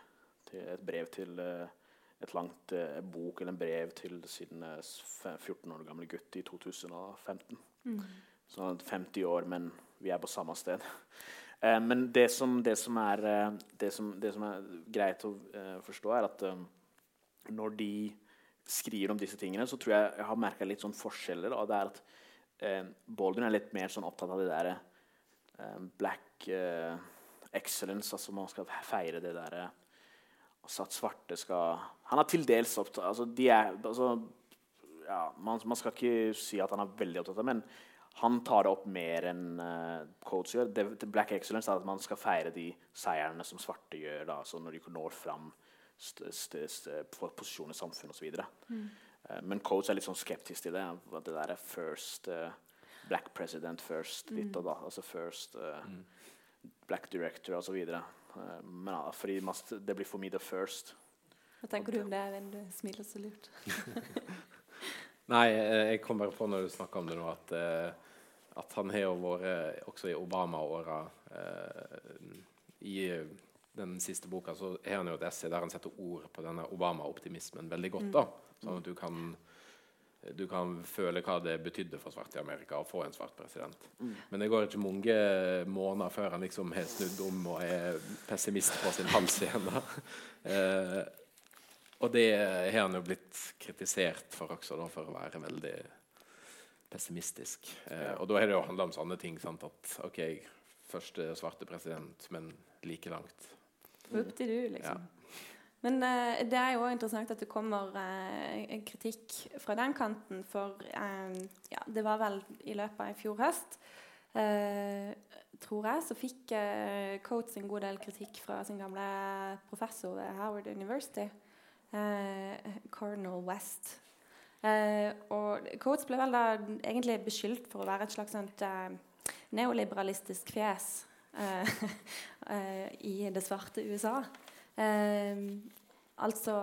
et brev til uh, et langt uh, bok eller en brev til sin 14 år gamle gutt i 2015. Mm. Så 50 år, men vi er på samme sted. Uh, men det som, det, som er, det, som, det som, er, greit å forstå, er at når de skriver om disse tingene, så tror jeg jeg har merka litt sånn forskjeller. og det er at Baldwin er litt mer sånn opptatt av det der black excellence, altså man skal feire det derre Altså at svarte skal Han er til dels opptatt altså de er, altså, ja, man, man, skal ikke si at han er veldig opptatt av men han tar det opp mer enn uh, Coates gjør. Det, det Black Excellence er at man skal feire de seirene som svarte gjør, da, altså når de når fram posisjon i samfunnet osv. Mm. Uh, men Coates er litt sånn skeptisk til det. At det der er first uh, black president first, mm. og da, altså first uh, mm. black director osv. Eh, men ja, fordi det blir for mye the first. Hva tenker du om det, Eivind? Du smiler så lurt. Nei, eh, jeg kom bare på når du snakka om det nå, at, eh, at han har jo vært også i Obama-åra I den siste boka så har han jo et essay der han setter ord på denne Obama-optimismen veldig godt. da, Sånn at du kan du kan føle hva det betydde for svarte i Amerika å få en svart president. Mm. Men det går ikke mange måneder før han liksom har snudd om og er pessimist på sin hals igjen. eh, og det har han jo blitt kritisert for også, da, for å være veldig pessimistisk. Eh, og da har det jo handla om sånne ting. Sant? At OK, første svarte president, men like langt. Opp til du, liksom. Men uh, det er jo interessant at det kommer uh, kritikk fra den kanten. For uh, ja, det var vel i løpet av i fjor høst, tror jeg, så fikk Coates en god del kritikk fra sin gamle professor ved Howard University, Cardinal West. og Coates ble vel da egentlig beskyldt for å være et slags sånt neoliberalistisk fjes i det svarte USA. Eh, altså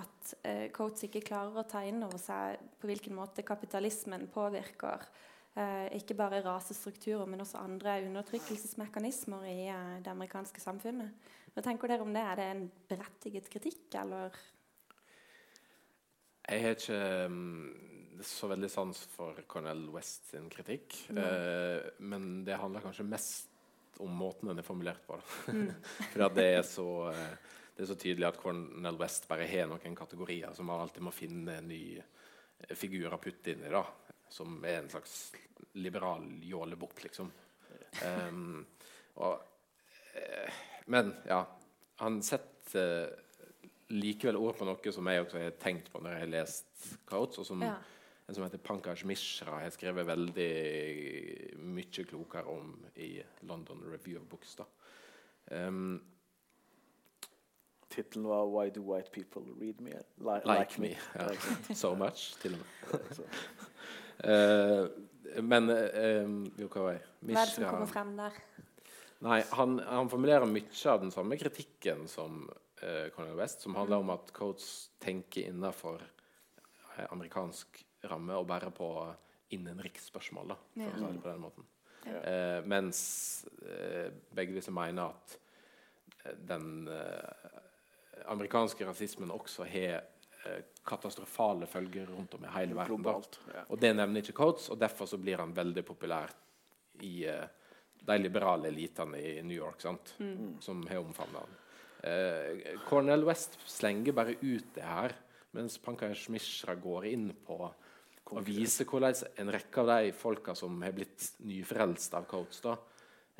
at eh, Coates ikke klarer å ta inn over seg på hvilken måte kapitalismen påvirker eh, ikke bare rasestrukturer, men også andre undertrykkelsesmekanismer i eh, det amerikanske samfunnet. Hva tenker dere om det? Er det en berettiget kritikk, eller? Jeg har ikke um, så veldig sans for Cornel West sin kritikk. Eh, men det handler kanskje mest om måten den er formulert på. For det er så eh, det er så tydelig at Cornel West bare har noen kategorier som man alltid må finne en ny eh, figur å putte inn i, da, som er en slags liberal jålebukk, liksom. Um, og, uh, men ja, han setter likevel ord på noe som jeg også har tenkt på når jeg har lest Kaots, og som ja. En som heter Pankaj Mishra har skrevet veldig mye klokere om i London Review of Books. da. Um, Tittelen var 'Why do white people read me li like, like, me'? Ja. so much, til og med. uh, men um, jo, hva var jeg? Hva er det som kommer frem der? Nei, han, han, formulerer mye av den samme kritikken som uh, Cornel West, som handler om at Coates tenker innenfor uh, amerikansk ramme og bære på innenriksspørsmål, ja. å. Ja. Eh, mens begge disse mener at den amerikanske rasismen også har eh, katastrofale følger rundt om i hele verden. Globalt, ja. Og Det nevner ikke Coates, og derfor så blir han veldig populær i uh, de liberale elitene i New York, mm. som har omfavnet han. Uh, Cornel West slenger bare ut det her, mens Pankaj Mishra går inn på å vise hvordan en rekke av de folka som har blitt nyfrelst av Coates, da,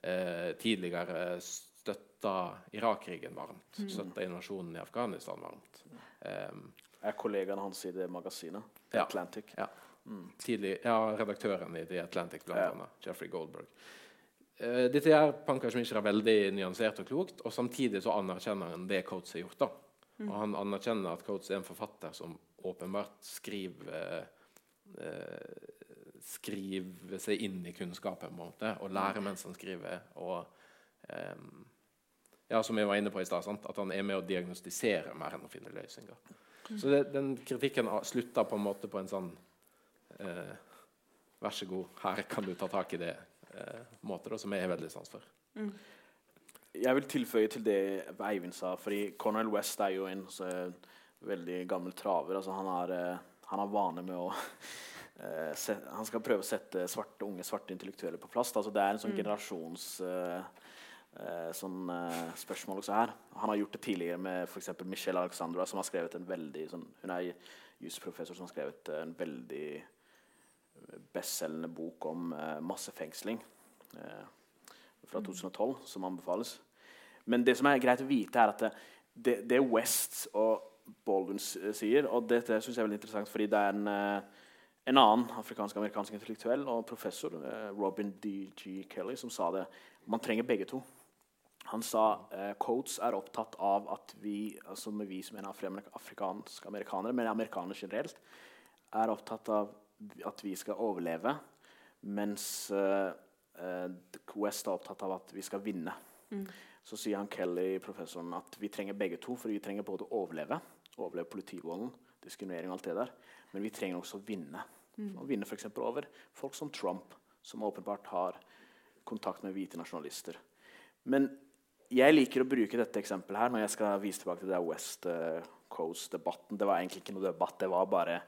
eh, tidligere støtta Irak-krigen varmt. Mm. Støtta invasjonen i Afghanistan varmt. Um, er kollegaen hans i det magasinet? The ja, Atlantic? Ja. Mm. Tidlig, ja, redaktøren i The Atlantic, blant ja. annet. Jeffrey Goldberg. Uh, dette er Pankaj Mishra veldig nyansert og klokt, og samtidig så anerkjenner han det Coates har gjort. da. Og han anerkjenner at Coates er en forfatter som åpenbart skriver eh, Skriver seg inn i kunnskapen på en måte, og lære mens han skriver. og eh, ja, som jeg var inne på i stad, at han er med å diagnostisere mer enn å finne løsninger. Så det, den kritikken slutta på en måte på en sånn eh, Vær så god, her kan du ta tak i det eh, måte da, som jeg har veldig sans for. Mm. Jeg vil tilføye til det Eivind sa, fordi Cornel West er jo en så, veldig gammel traver. Altså, han, har, eh, han har vane med å eh, se, Han skal prøve å sette svarte, unge svarte intellektuelle på plass. Altså, det er en sånn mm. generasjons uh, sånn uh, spørsmål også her. Han har gjort det tidligere med for Michelle Alexandra, som har skrevet en veldig sånn, Hun er jusprofessor som har skrevet en veldig bestselgende bok om uh, massefengsling fra 2012, mm. som anbefales. Men det som er greit å vite, er at det, det, det West og Baldwin sier, og dette syns jeg er veldig interessant, fordi det er en eh, en annen afrikansk-amerikansk intellektuell og professor, eh, Robin D.G. Kelly, som sa det. Man trenger begge to. Han sa eh, Coates er opptatt av at vi, altså med vi som er afrikanske amerikanere, men amerikanere generelt, er opptatt av at vi skal overleve, mens eh, eh West er opptatt av at vi skal vinne. Mm. Så sier han Kelly, professoren, at vi trenger begge to, for vi trenger både å overleve, overleve politivolden, diskriminering og alt det der, men vi trenger også å vinne. Mm. Å vinne f.eks. over folk som Trump, som åpenbart har kontakt med hvite nasjonalister. Men jeg liker å bruke dette eksempelet her når jeg skal vise tilbake til det West uh, Coast-debatten. Det var egentlig ikke noe debatt, det var bare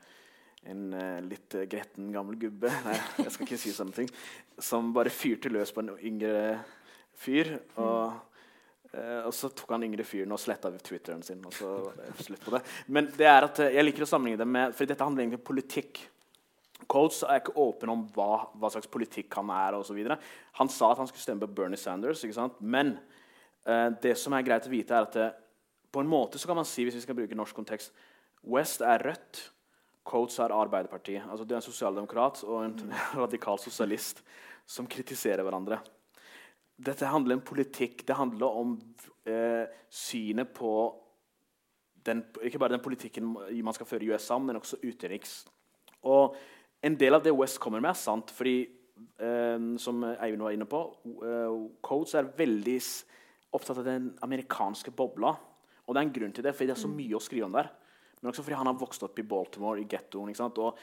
en uh, litt uh, gretten gammel gubbe Nei, jeg skal ikke si sånne ting. Som bare fyrte løs på en yngre fyr. Og, uh, og så tok han yngre fyren og sletta Twitteren sin. og så slutt på det. Men det er at jeg liker å sammenligne det med For dette handler egentlig om politikk. Coates er ikke åpen om hva, hva slags politikk han er. Og så videre. han sa at han skulle stemme på Bernie Sanders, men Uh, det som er greit å vite, er at det, på en måte så kan man si, hvis vi skal bruke norsk kontekst West er Rødt, Coates er Arbeiderpartiet. Altså Du er en sosialdemokrat og en radikal sosialist som kritiserer hverandre. Dette handler om politikk. Det handler om eh, synet på den, ikke bare den politikken man skal føre i USA, men også utenriks. Og en del av det West kommer med, er sant. fordi, eh, som Eivind var inne på, Coates er veldig opptatt av den amerikanske bobla. Og det er en grunn til det, fordi det er så mm. mye å skrive om der. Men også fordi han har vokst opp i Baltimore, i gettoen. Og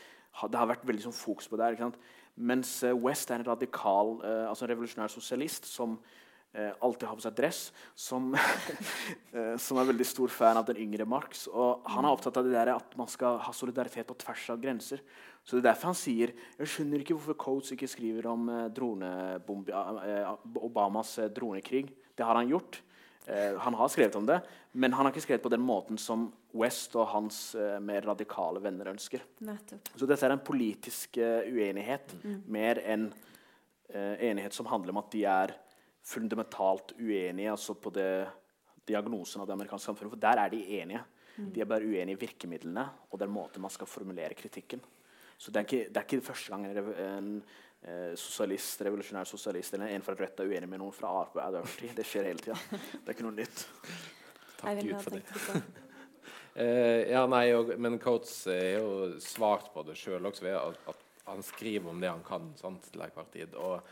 det har vært veldig sånn, fokus på det. Mens uh, West er en radikal, uh, altså en revolusjonær sosialist som uh, alltid har på seg dress. Som, som, er veldig stor fan av den yngre Marx. Og han er opptatt av det der at man skal ha solidaritet på tvers av grenser. Så det er derfor han sier Jeg skjønner ikke hvorfor Coates ikke skriver om Obamas dronekrig. Det har han gjort. Eh, han har skrevet om det, men han har ikke skrevet på den måten som West og hans eh, mer radikale venner ønsker. Nettopp. Så dette er en politisk uh, uenighet mm. mer enn enighet som handler om at de er fundamentalt uenige altså på det, diagnosen av det amerikanske samfunnet. For der er de enige. Mm. De er bare uenige i virkemidlene og den måten man skal formulere kritikken. Så det er ikke, det er ikke første gang en, eh, sosialist, revolusjonær sosialist eller en fra Rødt er uenig med noen fra Ap. Det skjer hele tida. Det er ikke noe nytt. Takk Gud for det. uh, ja, nei, og, men Coates har jo svart på det sjøl også ved at, at, han skriver om det han kan sant, til tid. Og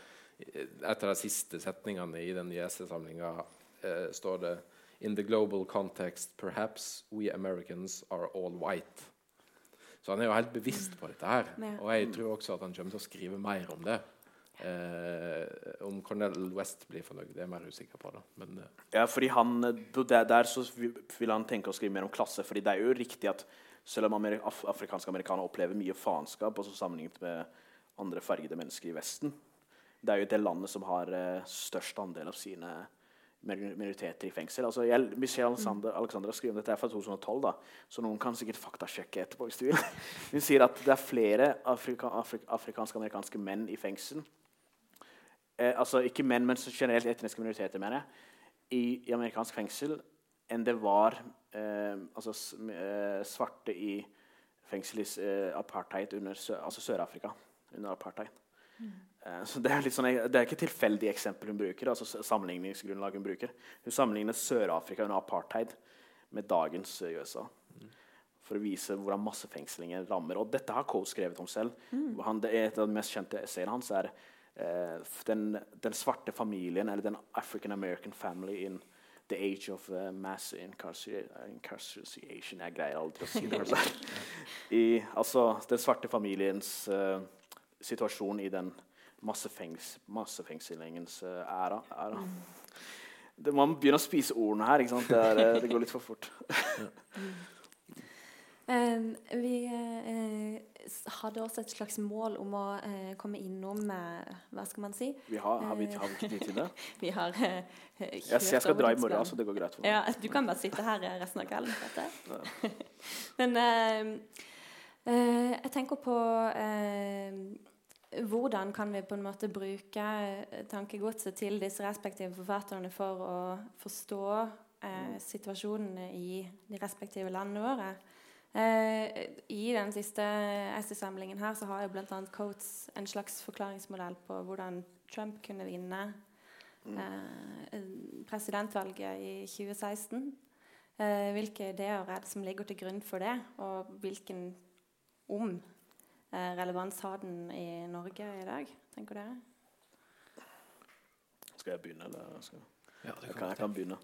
et av de siste setningene i den JS-samlinga uh, står det In the global context, perhaps we Americans are all white. Så han er jo helt bevisst på dette her. Og jeg tror også at han kommer til å skrive mer om det. Eh, om Cornell West blir fornøyd, det er jeg mer usikker på. da. Men, eh. Ja, fordi han, der, der, så vil han tenke å skrive mer om klasse. fordi det er jo riktig at selv om amerik afrikanske amerikanere opplever mye faenskap også sammenlignet med andre fargede mennesker i Vesten, det er jo det landet som har eh, størst andel av sine minoriteter i fengsel. Altså, jeg, Michelle Alexander, Alexandra skriver om dette er fra 2012, da, så noen kan sikkert faktasjekke etterpå. hvis du vil. Hun sier at det er flere afrika, afrik, afrikanske-amerikanske menn i fengsel. Eh, altså Ikke menn, men generelt etniske minoriteter, mener jeg. I, i amerikansk fengsel enn det var eh, altså, eh, svarte i fengsel i eh, apartheid under altså Sør-Afrika. under apartheid. Mm. Eh, så det er, sånn, det er ikke tilfeldige eksempel hun bruker. altså sammenligningsgrunnlag Hun bruker. Hun sammenligner Sør-Afrika under apartheid med dagens eh, USA. For å vise hvordan massefengslinger rammer. Og dette har Coe skrevet om selv. Han, det er et av de mest kjente essayene hans er eh, den, den svarte familien, eller den African American family in the age of uh, mass incarceration Jeg greier aldri å si det. I, altså den svarte familiens uh, situasjon i den massefengs, massefengslingens æra. æra. Det, man begynner å spise ordene her. ikke sant? Det, er, eh, det går litt for fort. Um, vi uh, hadde også et slags mål om å uh, komme innom eh, Hva skal man si? Vi har, har, vi, har vi ikke tid til det? Vi har Jeg, skal dra i morgen, så det går greit. Ja, du kan bare sitte her resten av kvelden. Men jeg tenker på hvordan kan vi på en måte bruke eh, tankegodset til disse respektive forfatterne for å forstå eh, situasjonene i de respektive landene våre? Eh, I den siste essaysamlingen her så har jo bl.a. Coates en slags forklaringsmodell på hvordan Trump kunne vinne eh, presidentvalget i 2016. Eh, hvilke ideer er det som ligger til grunn for det, og hvilken om relevans har den i Norge i dag, tenker dere? Skal jeg begynne, eller? Skal... Ja, det Jeg kan jeg kan begynne.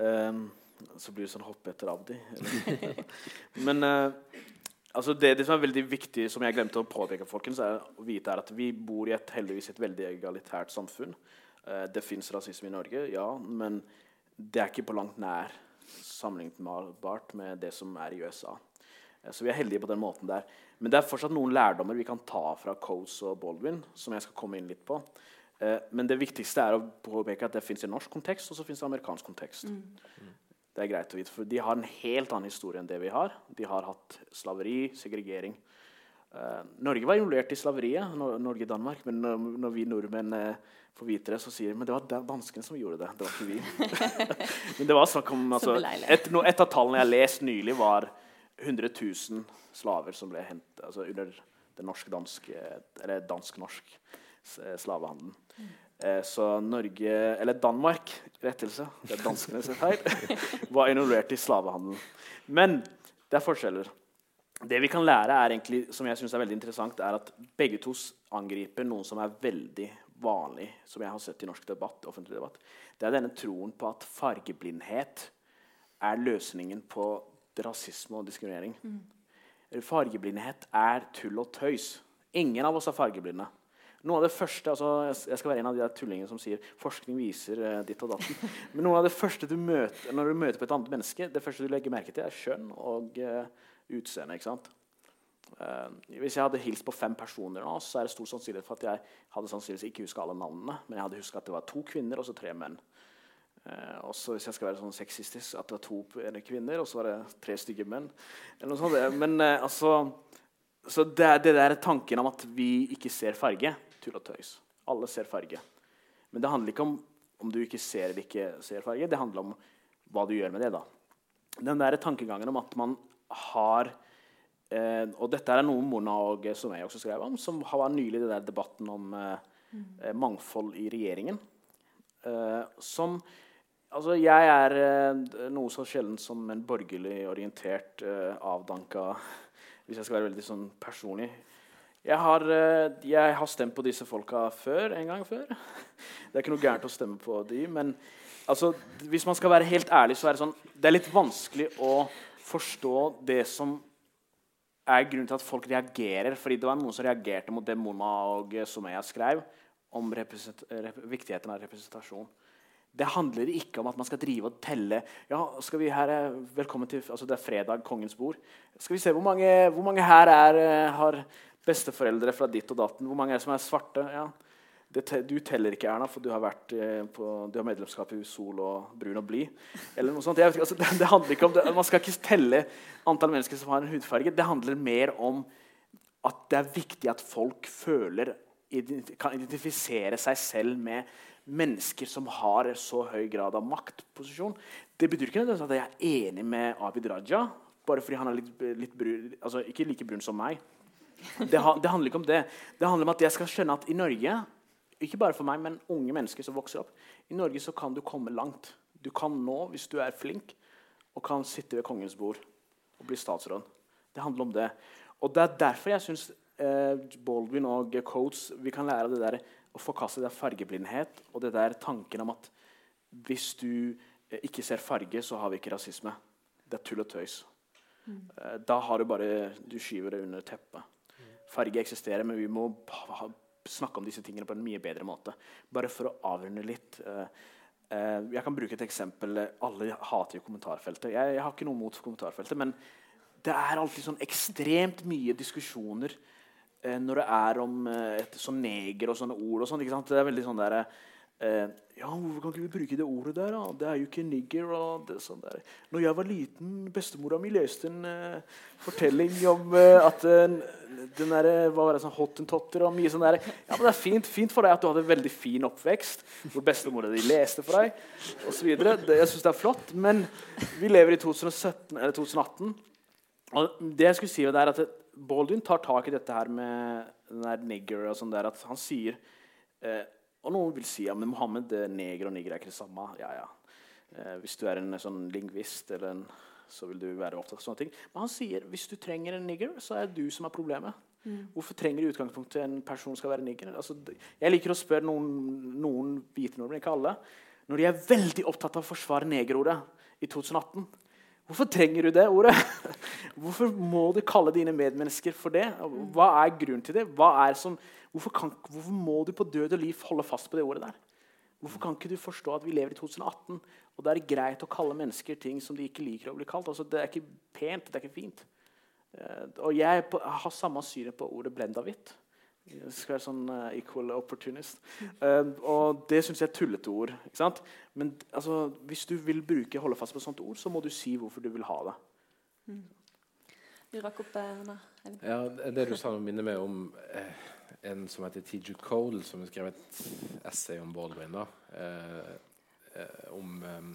Ehm, så blir det sånn hoppe etter Abdi. Men uh, altså det, det som er veldig viktig, som jeg glemte å påpeke, folkens, er å vite er at vi bor i et, heldigvis et veldig egalitært samfunn. Uh, det fins rasisme i Norge, ja, men det er ikke på langt nær sammenlignbart med det som er i USA. Eh, Så vi er heldige på den måten der. Men det er fortsatt noen lærdommer vi kan ta fra Coates og Baldwin, som jeg skal komme inn litt på. Eh, Men det viktigste er å påpeke at det fins en norsk kontekst og så det amerikansk kontekst. Det er greit å vite, for De har en helt annen historie enn det vi har. De har hatt slaveri, segregering. Eh, Norge var involvert i slaveriet, Nor- Norge og Danmark. Men når, vi nordmenn får vite det, så sier de men det var danskene som gjorde det. Det var ikke vi. men det var snakk om altså, et, et av tallene jeg har lest nylig, var 100 000 slaver som ble hentet altså, under den norsk-danske Eller dansk-norsk s- slavehandelen. Eh, Så Norge Eller Danmark, rettelse, det er danskene sin feil, var involvert i slavehandelen. Men det er forskjeller. Det vi kan lære, er egentlig, som jeg synes er veldig interessant, er at begge to angriper noen som er veldig vanlig, som jeg har sett i norsk debatt, offentlig debatt. Det er denne troen på at fargeblindhet er løsningen på rasisme og diskriminering. Fargeblindhet er tull og tøys. Ingen av oss er fargeblinde. Noe av det første, altså, jeg- skal være en av de der tullingene som sier forskning viser eh, ditt og datten. Men noe av det første du møter når du møter på et annet menneske, det første du legger merke til, er kjønn og eh, utseende. ikke sant? Uh, hvis jeg hadde hilst på fem personer nå, så er det stor sannsynlighet for at jeg hadde sannsynligvis ikke huska alle navnene, men jeg hadde huska at det var to kvinner og så tre menn. Eh, også hvis jeg skal være sånn sexistisk, at det var to p- kvinner og så var det tre stygge menn. Eller noe sånt. Men eh, altså Så det, det der tanken om at vi ikke ser farge, tull og tøys. Alle ser farge. Men det handler ikke om om du ikke ser eller ikke ser farge. Det handler om hva du gjør med det. da. Den der tankegangen om at man har eh, Og dette er noe Mona og som jeg også skrev om, som var nylig den der debatten om eh, eh, mangfold i regjeringen. Eh, som Altså, jeg er eh, noe så sjelden som en borgerlig orientert, eh, avdanka Hvis jeg skal være veldig sånn personlig. Jeg har, eh, jeg har stemt på disse folka før, en gang før. Det er ikke noe gærent å stemme på de, men altså, hvis man skal være helt ærlig, så er det sånn Det er litt vanskelig å forstå det som er grunnen til at folk reagerer. fordi det var noen som reagerte mot det Mona og Somaya skrev om viktigheten av representasjon. Det handler ikke om at man skal drive og telle ja, skal vi her, eh, velkommen til, altså Det er fredag, kongens bord. Skal vi se hvor mange, hvor mange her er, eh, har besteforeldre fra ditt og datten? Hvor mange er som er svarte? Ja. Det du teller ikke, Erna, for du har, vært, eh, på, du har medlemskap i Sol og Brun og Blid. Eller noe sånt. Altså, det, det handler ikke om det. Man skal ikke telle antall mennesker som har en hudfarge. Det handler mer om at det er viktig at folk føler kan identifisere seg selv med mennesker som har så høy grad av maktposisjon. Det betyr ikke at jeg er enig med Abid Raja, bare fordi han er litt, litt brun, altså ikke like brun som meg. Det, det handler ikke om det. Det handler om at jeg skal skjønne at i Norge ikke bare for meg, men unge mennesker som vokser opp. I Norge så kan du komme langt. Du kan nå, hvis du er flink, og kan sitte ved kongens bord og bli statsråd. Det handler om det. Og det er derfor jeg syns eh, Baldwin og Coates vi kan lære det der å forkaste det fargeblindhet og det der tanken om at hvis du eh, ikke ser farge, så har vi ikke rasisme. Det er tull og tøys. Mm. Da har du bare Du skyver det under teppet. Farge eksisterer, men vi må snakke om disse tingene på en mye bedre måte. Bare for å avrunde litt. Eh, jeg kan bruke et eksempel. Alle hater jo kommentarfeltet. Jeg, har ikke noe mot kommentarfeltet, men det er alltid sånn ekstremt mye diskusjoner når det er om eh, et, sånn neger og sånne ord. og sånt, Det er veldig sånn der, eh, ja, hvorfor kan ikke vi bruke det ordet der? da? Det er jo ikke nigger. og det sånn der. Når jeg var liten, bestemora mi leste en eh, fortelling om eh, at uh, den der, hva var det, sånn hottentotter og mye sånn der. Ja, men Det er fint, fint for deg at du hadde en veldig fin oppvekst hvor bestemora di leste for deg osv. Jeg syns det er flott, men vi lever i 2017, eller 2018. Og det jeg skulle si er at Baldwin tar tak i dette her med den der nigger og sånn der, at han sier eh, Og noen vil si ja, men Mohammed neger og nigger er ikke det samme. Ja, ja. Eh, hvis du er en sånn lingvist, en, så vil du være opptatt av sånne ting. Men han sier hvis du trenger en nigger, så er det du som er problemet. Mm. Hvorfor trenger i utgangspunktet en person skal være nigger? Altså, jeg liker å spørre noen, noen hvite nordmenn, ikke alle, når de er veldig opptatt av å forsvare negerordet i 2018. Hvorfor trenger du det ordet? Hvorfor må du kalle dine medmennesker for det? Hva er grunnen til det? Som, hvorfor, kan, hvorfor, må du på død og liv holde fast på det ordet der? Hvorfor kan ikke du forstå at vi lever i 2018, og det er greit å kalle mennesker ting som de ikke liker å bli kalt? Altså, det er ikke pent, det er ikke fint. Eh, og jeg har samme synet på ordet 'blenda hvitt'. Det skal være sånn uh, equal opportunist. Uh, og det syns jeg er tullete ord. Men altså, hvis du vil bruke holde fast på et sånt ord, så må du si hvorfor du vil ha det. Mm. Du rakk opp Anna. Ja, Det du sa, minner meg om eh, en som heter T.J. Cole, som har skrevet et essay om Baldwin. da, eh, eh, om um,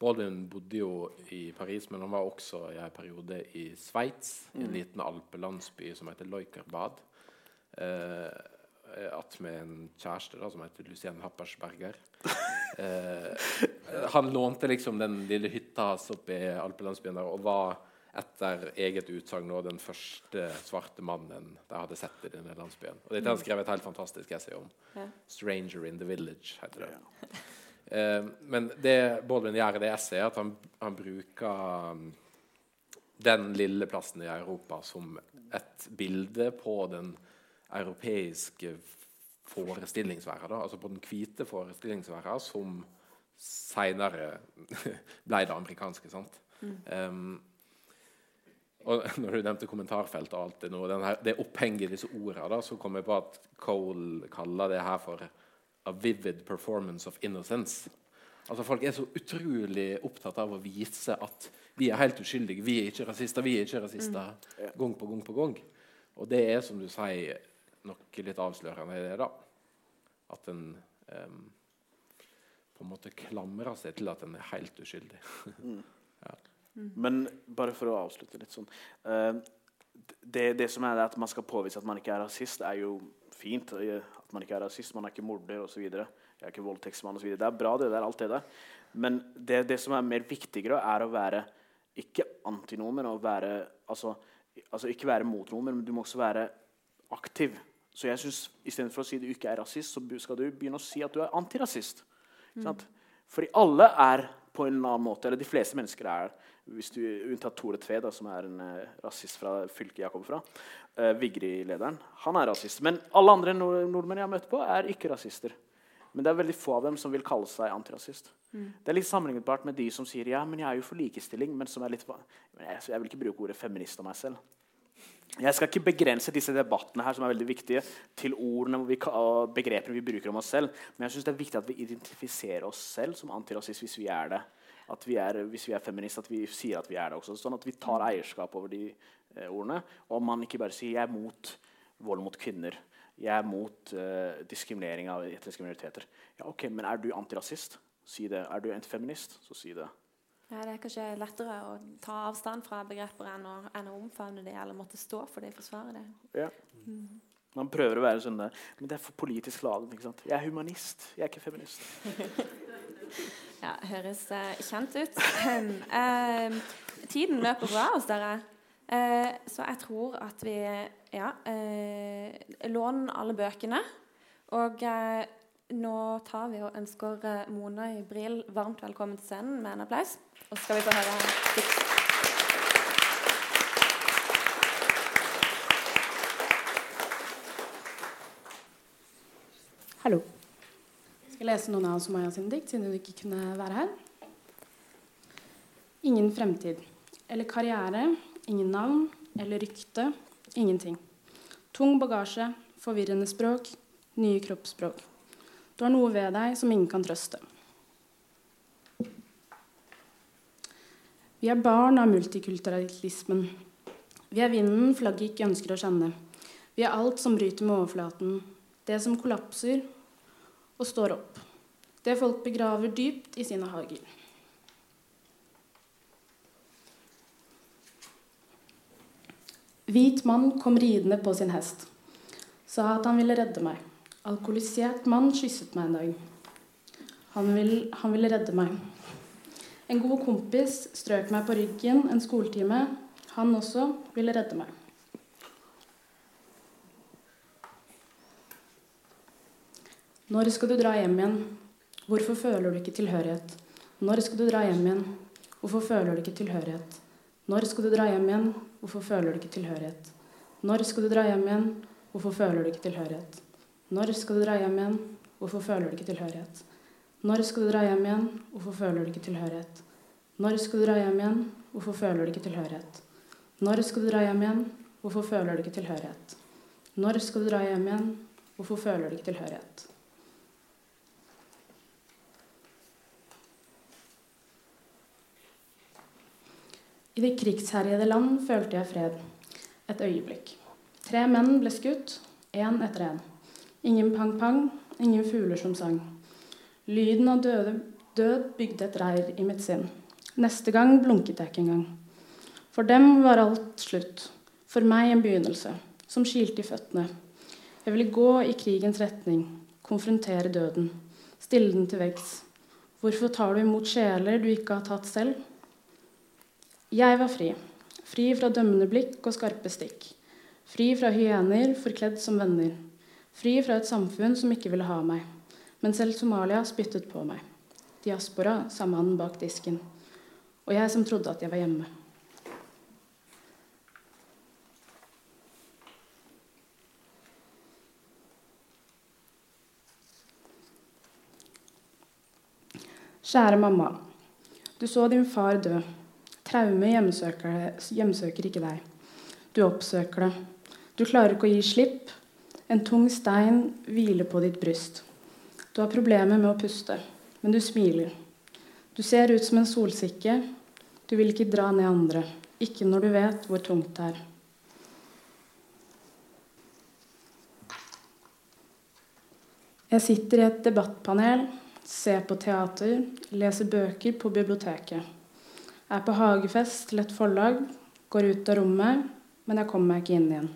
Baldwin bodde jo i Paris, men han var også i en periode i Sveits, i en mm. liten alpelandsby som heter Leukerbad eh, at med en kjæreste da, som heter Lucien Happersberger. Eh, han lånte liksom den lille hytta hans oppe i alpelandsbyen der og var etter eget utsagn den første svarte mannen de hadde sett i denne landsbyen. Og Dette har han skrevet et helt fantastisk essay om. Ja. 'Stranger in the Village' heter det. Ja. Eh, men det Baldwin gjør i det essayet, er at han, han bruker um, den lille plassen i Europa som et bilde på den europeiske forestillingsverden, altså på den hvite forestillingsverden, som seinere ble det amerikanske. sant? Mm. Um, og når du nevnte kommentarfelt og alt det nå, her, det opphenget i disse ordene, så kom jeg på at Cole kaller det her for a vivid performance of innocence. Altså Folk er så utrolig opptatt av å vise at vi er helt uskyldige. Vi er ikke rasister. vi er ikke rasister, mm. Gang på gang på gang. Og det er, som du sier, noe litt avslørende i det. da. At en um, på en måte klamrer seg til at en er helt uskyldig. mm. ja. mm. Men bare for å avslutte litt sånn uh, det, det, som er det at man skal påvise at man ikke er rasist, er jo fint. At man ikke er rasist, man er ikke morder osv. Jeg er ikke voldtektsmann osv. Det er bra, det der, alt det der. Men det, det, som er mer viktigere, er å være ikke antinomer, men å være altså, altså ikke være mot noe, men du må også være aktiv. Så jeg synes, Istedenfor å si du ikke er rasist, så skal du begynne å si at du er antirasist. Mm. Fordi alle er på en annen måte, eller de fleste mennesker er hvis du Unntatt Tore Tve, da, som er en uh, rasist fra fylket jeg kommer fra. Uh, Vigri-lederen. Han er rasist. Men alle andre nord nordmenn jeg har møtt på, er ikke rasister. Men det er veldig få av dem som vil kalle seg antirasist. Mm. Det er litt sammenlignbart med de som sier ja, men jeg er jo for likestilling, men som er litt jeg, jeg vil ikke bruke ordet feminist om meg selv. Jeg skal ikke begrense disse debattene her, som er veldig viktige, til ordene og begrepene vi bruker om oss selv. Men jeg synes det er viktig at vi identifiserer oss selv som antirasist hvis vi er det. At vi er, hvis vi er feminist, at vi sier at vi er det også. Sånn at vi tar eierskap over de eh, ordene. Og man ikke bare sier 'jeg er mot vold mot kvinner'. 'Jeg er mot eh, diskriminering av etniske minoriteter'. Ja, ok, Men er du antirasist? Si det. Er du en feminist? Så si det. Ja, det er kanskje lettere å ta avstand fra begreper enn å, enn å omfavne det eller måtte stå for det, og forsvare det. Ja. Mm. Man prøver å være sånn der, men det er for politisk laden. ikke sant? Jeg er humanist, jeg er ikke feminist. ja, høres uh, kjent ut. uh, tiden løper bra hos dere. Uh, så jeg tror at vi ja, låner alle bøkene. Og nå tar vi og ønsker Mona Ibril varmt velkommen til scenen med en applaus. Og så skal vi få høre Hallo. Jeg skal lese noen av Sumaya sine dikt, siden hun ikke kunne være her. Ingen fremtid. Eller karriere. Ingen navn. Eller rykte. Ingenting. Tung bagasje. Forvirrende språk. Nye kroppsspråk. Du har noe ved deg som ingen kan trøste. Vi er barn av multikulturalismen. Vi er vinden flagget ikke ønsker å kjenne. Vi er alt som bryter med overflaten. Det som kollapser, og står opp. Det folk begraver dypt i sine hager. Hvit mann kom ridende på sin hest. Sa at han ville redde meg. Alkoholisert mann kysset meg en dag. Han, vil, han ville redde meg. En god kompis strøk meg på ryggen en skoletime. Han også ville redde meg. Når skal du dra hjem igjen? Hvorfor føler du ikke tilhørighet? Når skal du dra hjem igjen? Hvorfor føler du ikke tilhørighet? Når skal du dra hjem igjen? Hvorfor føler du ikke tilhørighet? Når skal du dra hjem igjen? Hvorfor føler du ikke tilhørighet? Når skal du dra hjem igjen? Hvorfor føler du ikke tilhørighet? Når skal du dra hjem igjen? Hvorfor føler du ikke tilhørighet? Når skal du dra hjem igjen? Hvorfor føler du ikke tilhørighet? Når skal du dra hjem igjen? Hvorfor føler du ikke tilhørighet? Når skal du dra hjem igjen? Hvorfor føler du ikke tilhørighet? I det krigsherjede land følte jeg fred. Et øyeblikk. Tre menn ble skutt, én etter én. Ingen pang-pang, ingen fugler som sang. Lyden av døde, død bygde et reir i mitt sinn. Neste gang blunket jeg ikke engang. For dem var alt slutt. For meg en begynnelse, som kilte i føttene. Jeg ville gå i krigens retning, konfrontere døden, stille den til veggs. Hvorfor tar du imot sjeler du ikke har tatt selv? Jeg var fri. Fri fra dømmende blikk og skarpe stikk. Fri fra hyener forkledd som venner. Fri fra et samfunn som ikke ville ha meg. Men selv Somalia spyttet på meg. Diaspora, sa mannen bak disken. Og jeg som trodde at jeg var hjemme. Kjære mamma. Du så din far dø. Traume hjemsøker, hjemsøker ikke deg. Du oppsøker det. Du klarer ikke å gi slipp. En tung stein hviler på ditt bryst. Du har problemer med å puste, men du smiler. Du ser ut som en solsikke. Du vil ikke dra ned andre. Ikke når du vet hvor tungt det er. Jeg sitter i et debattpanel, ser på teater, leser bøker på biblioteket. Jeg er på hagefest til et forlag, går ut av rommet, men jeg kommer meg ikke inn igjen.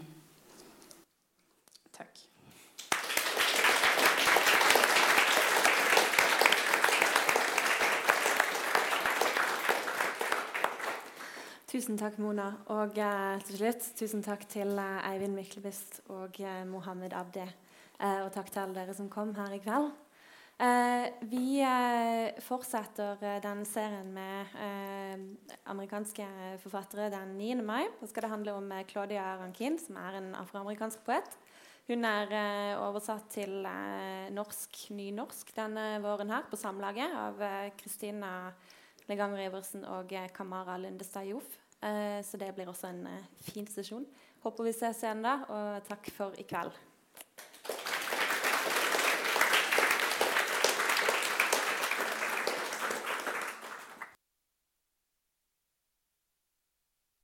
Takk. Tusen takk, Mona. Og eh, til slutt, tusen takk til eh, Eivind Myklebust og eh, Mohammed Abdi. Og takk til alle dere som kom her i kveld. Vi fortsetter eh, den serien med amerikanske forfattere den 9. mai. Da skal det handle om Claudia Rankin, som er en afroamerikansk poet. Hun er oversatt til norsk, nynorsk denne våren her på Samlaget av Kristina Leganger Iversen og Kamara Lundestad Joff. Så det blir også en fin sesjon. Håper vi ses igjen da, og takk for i kveld.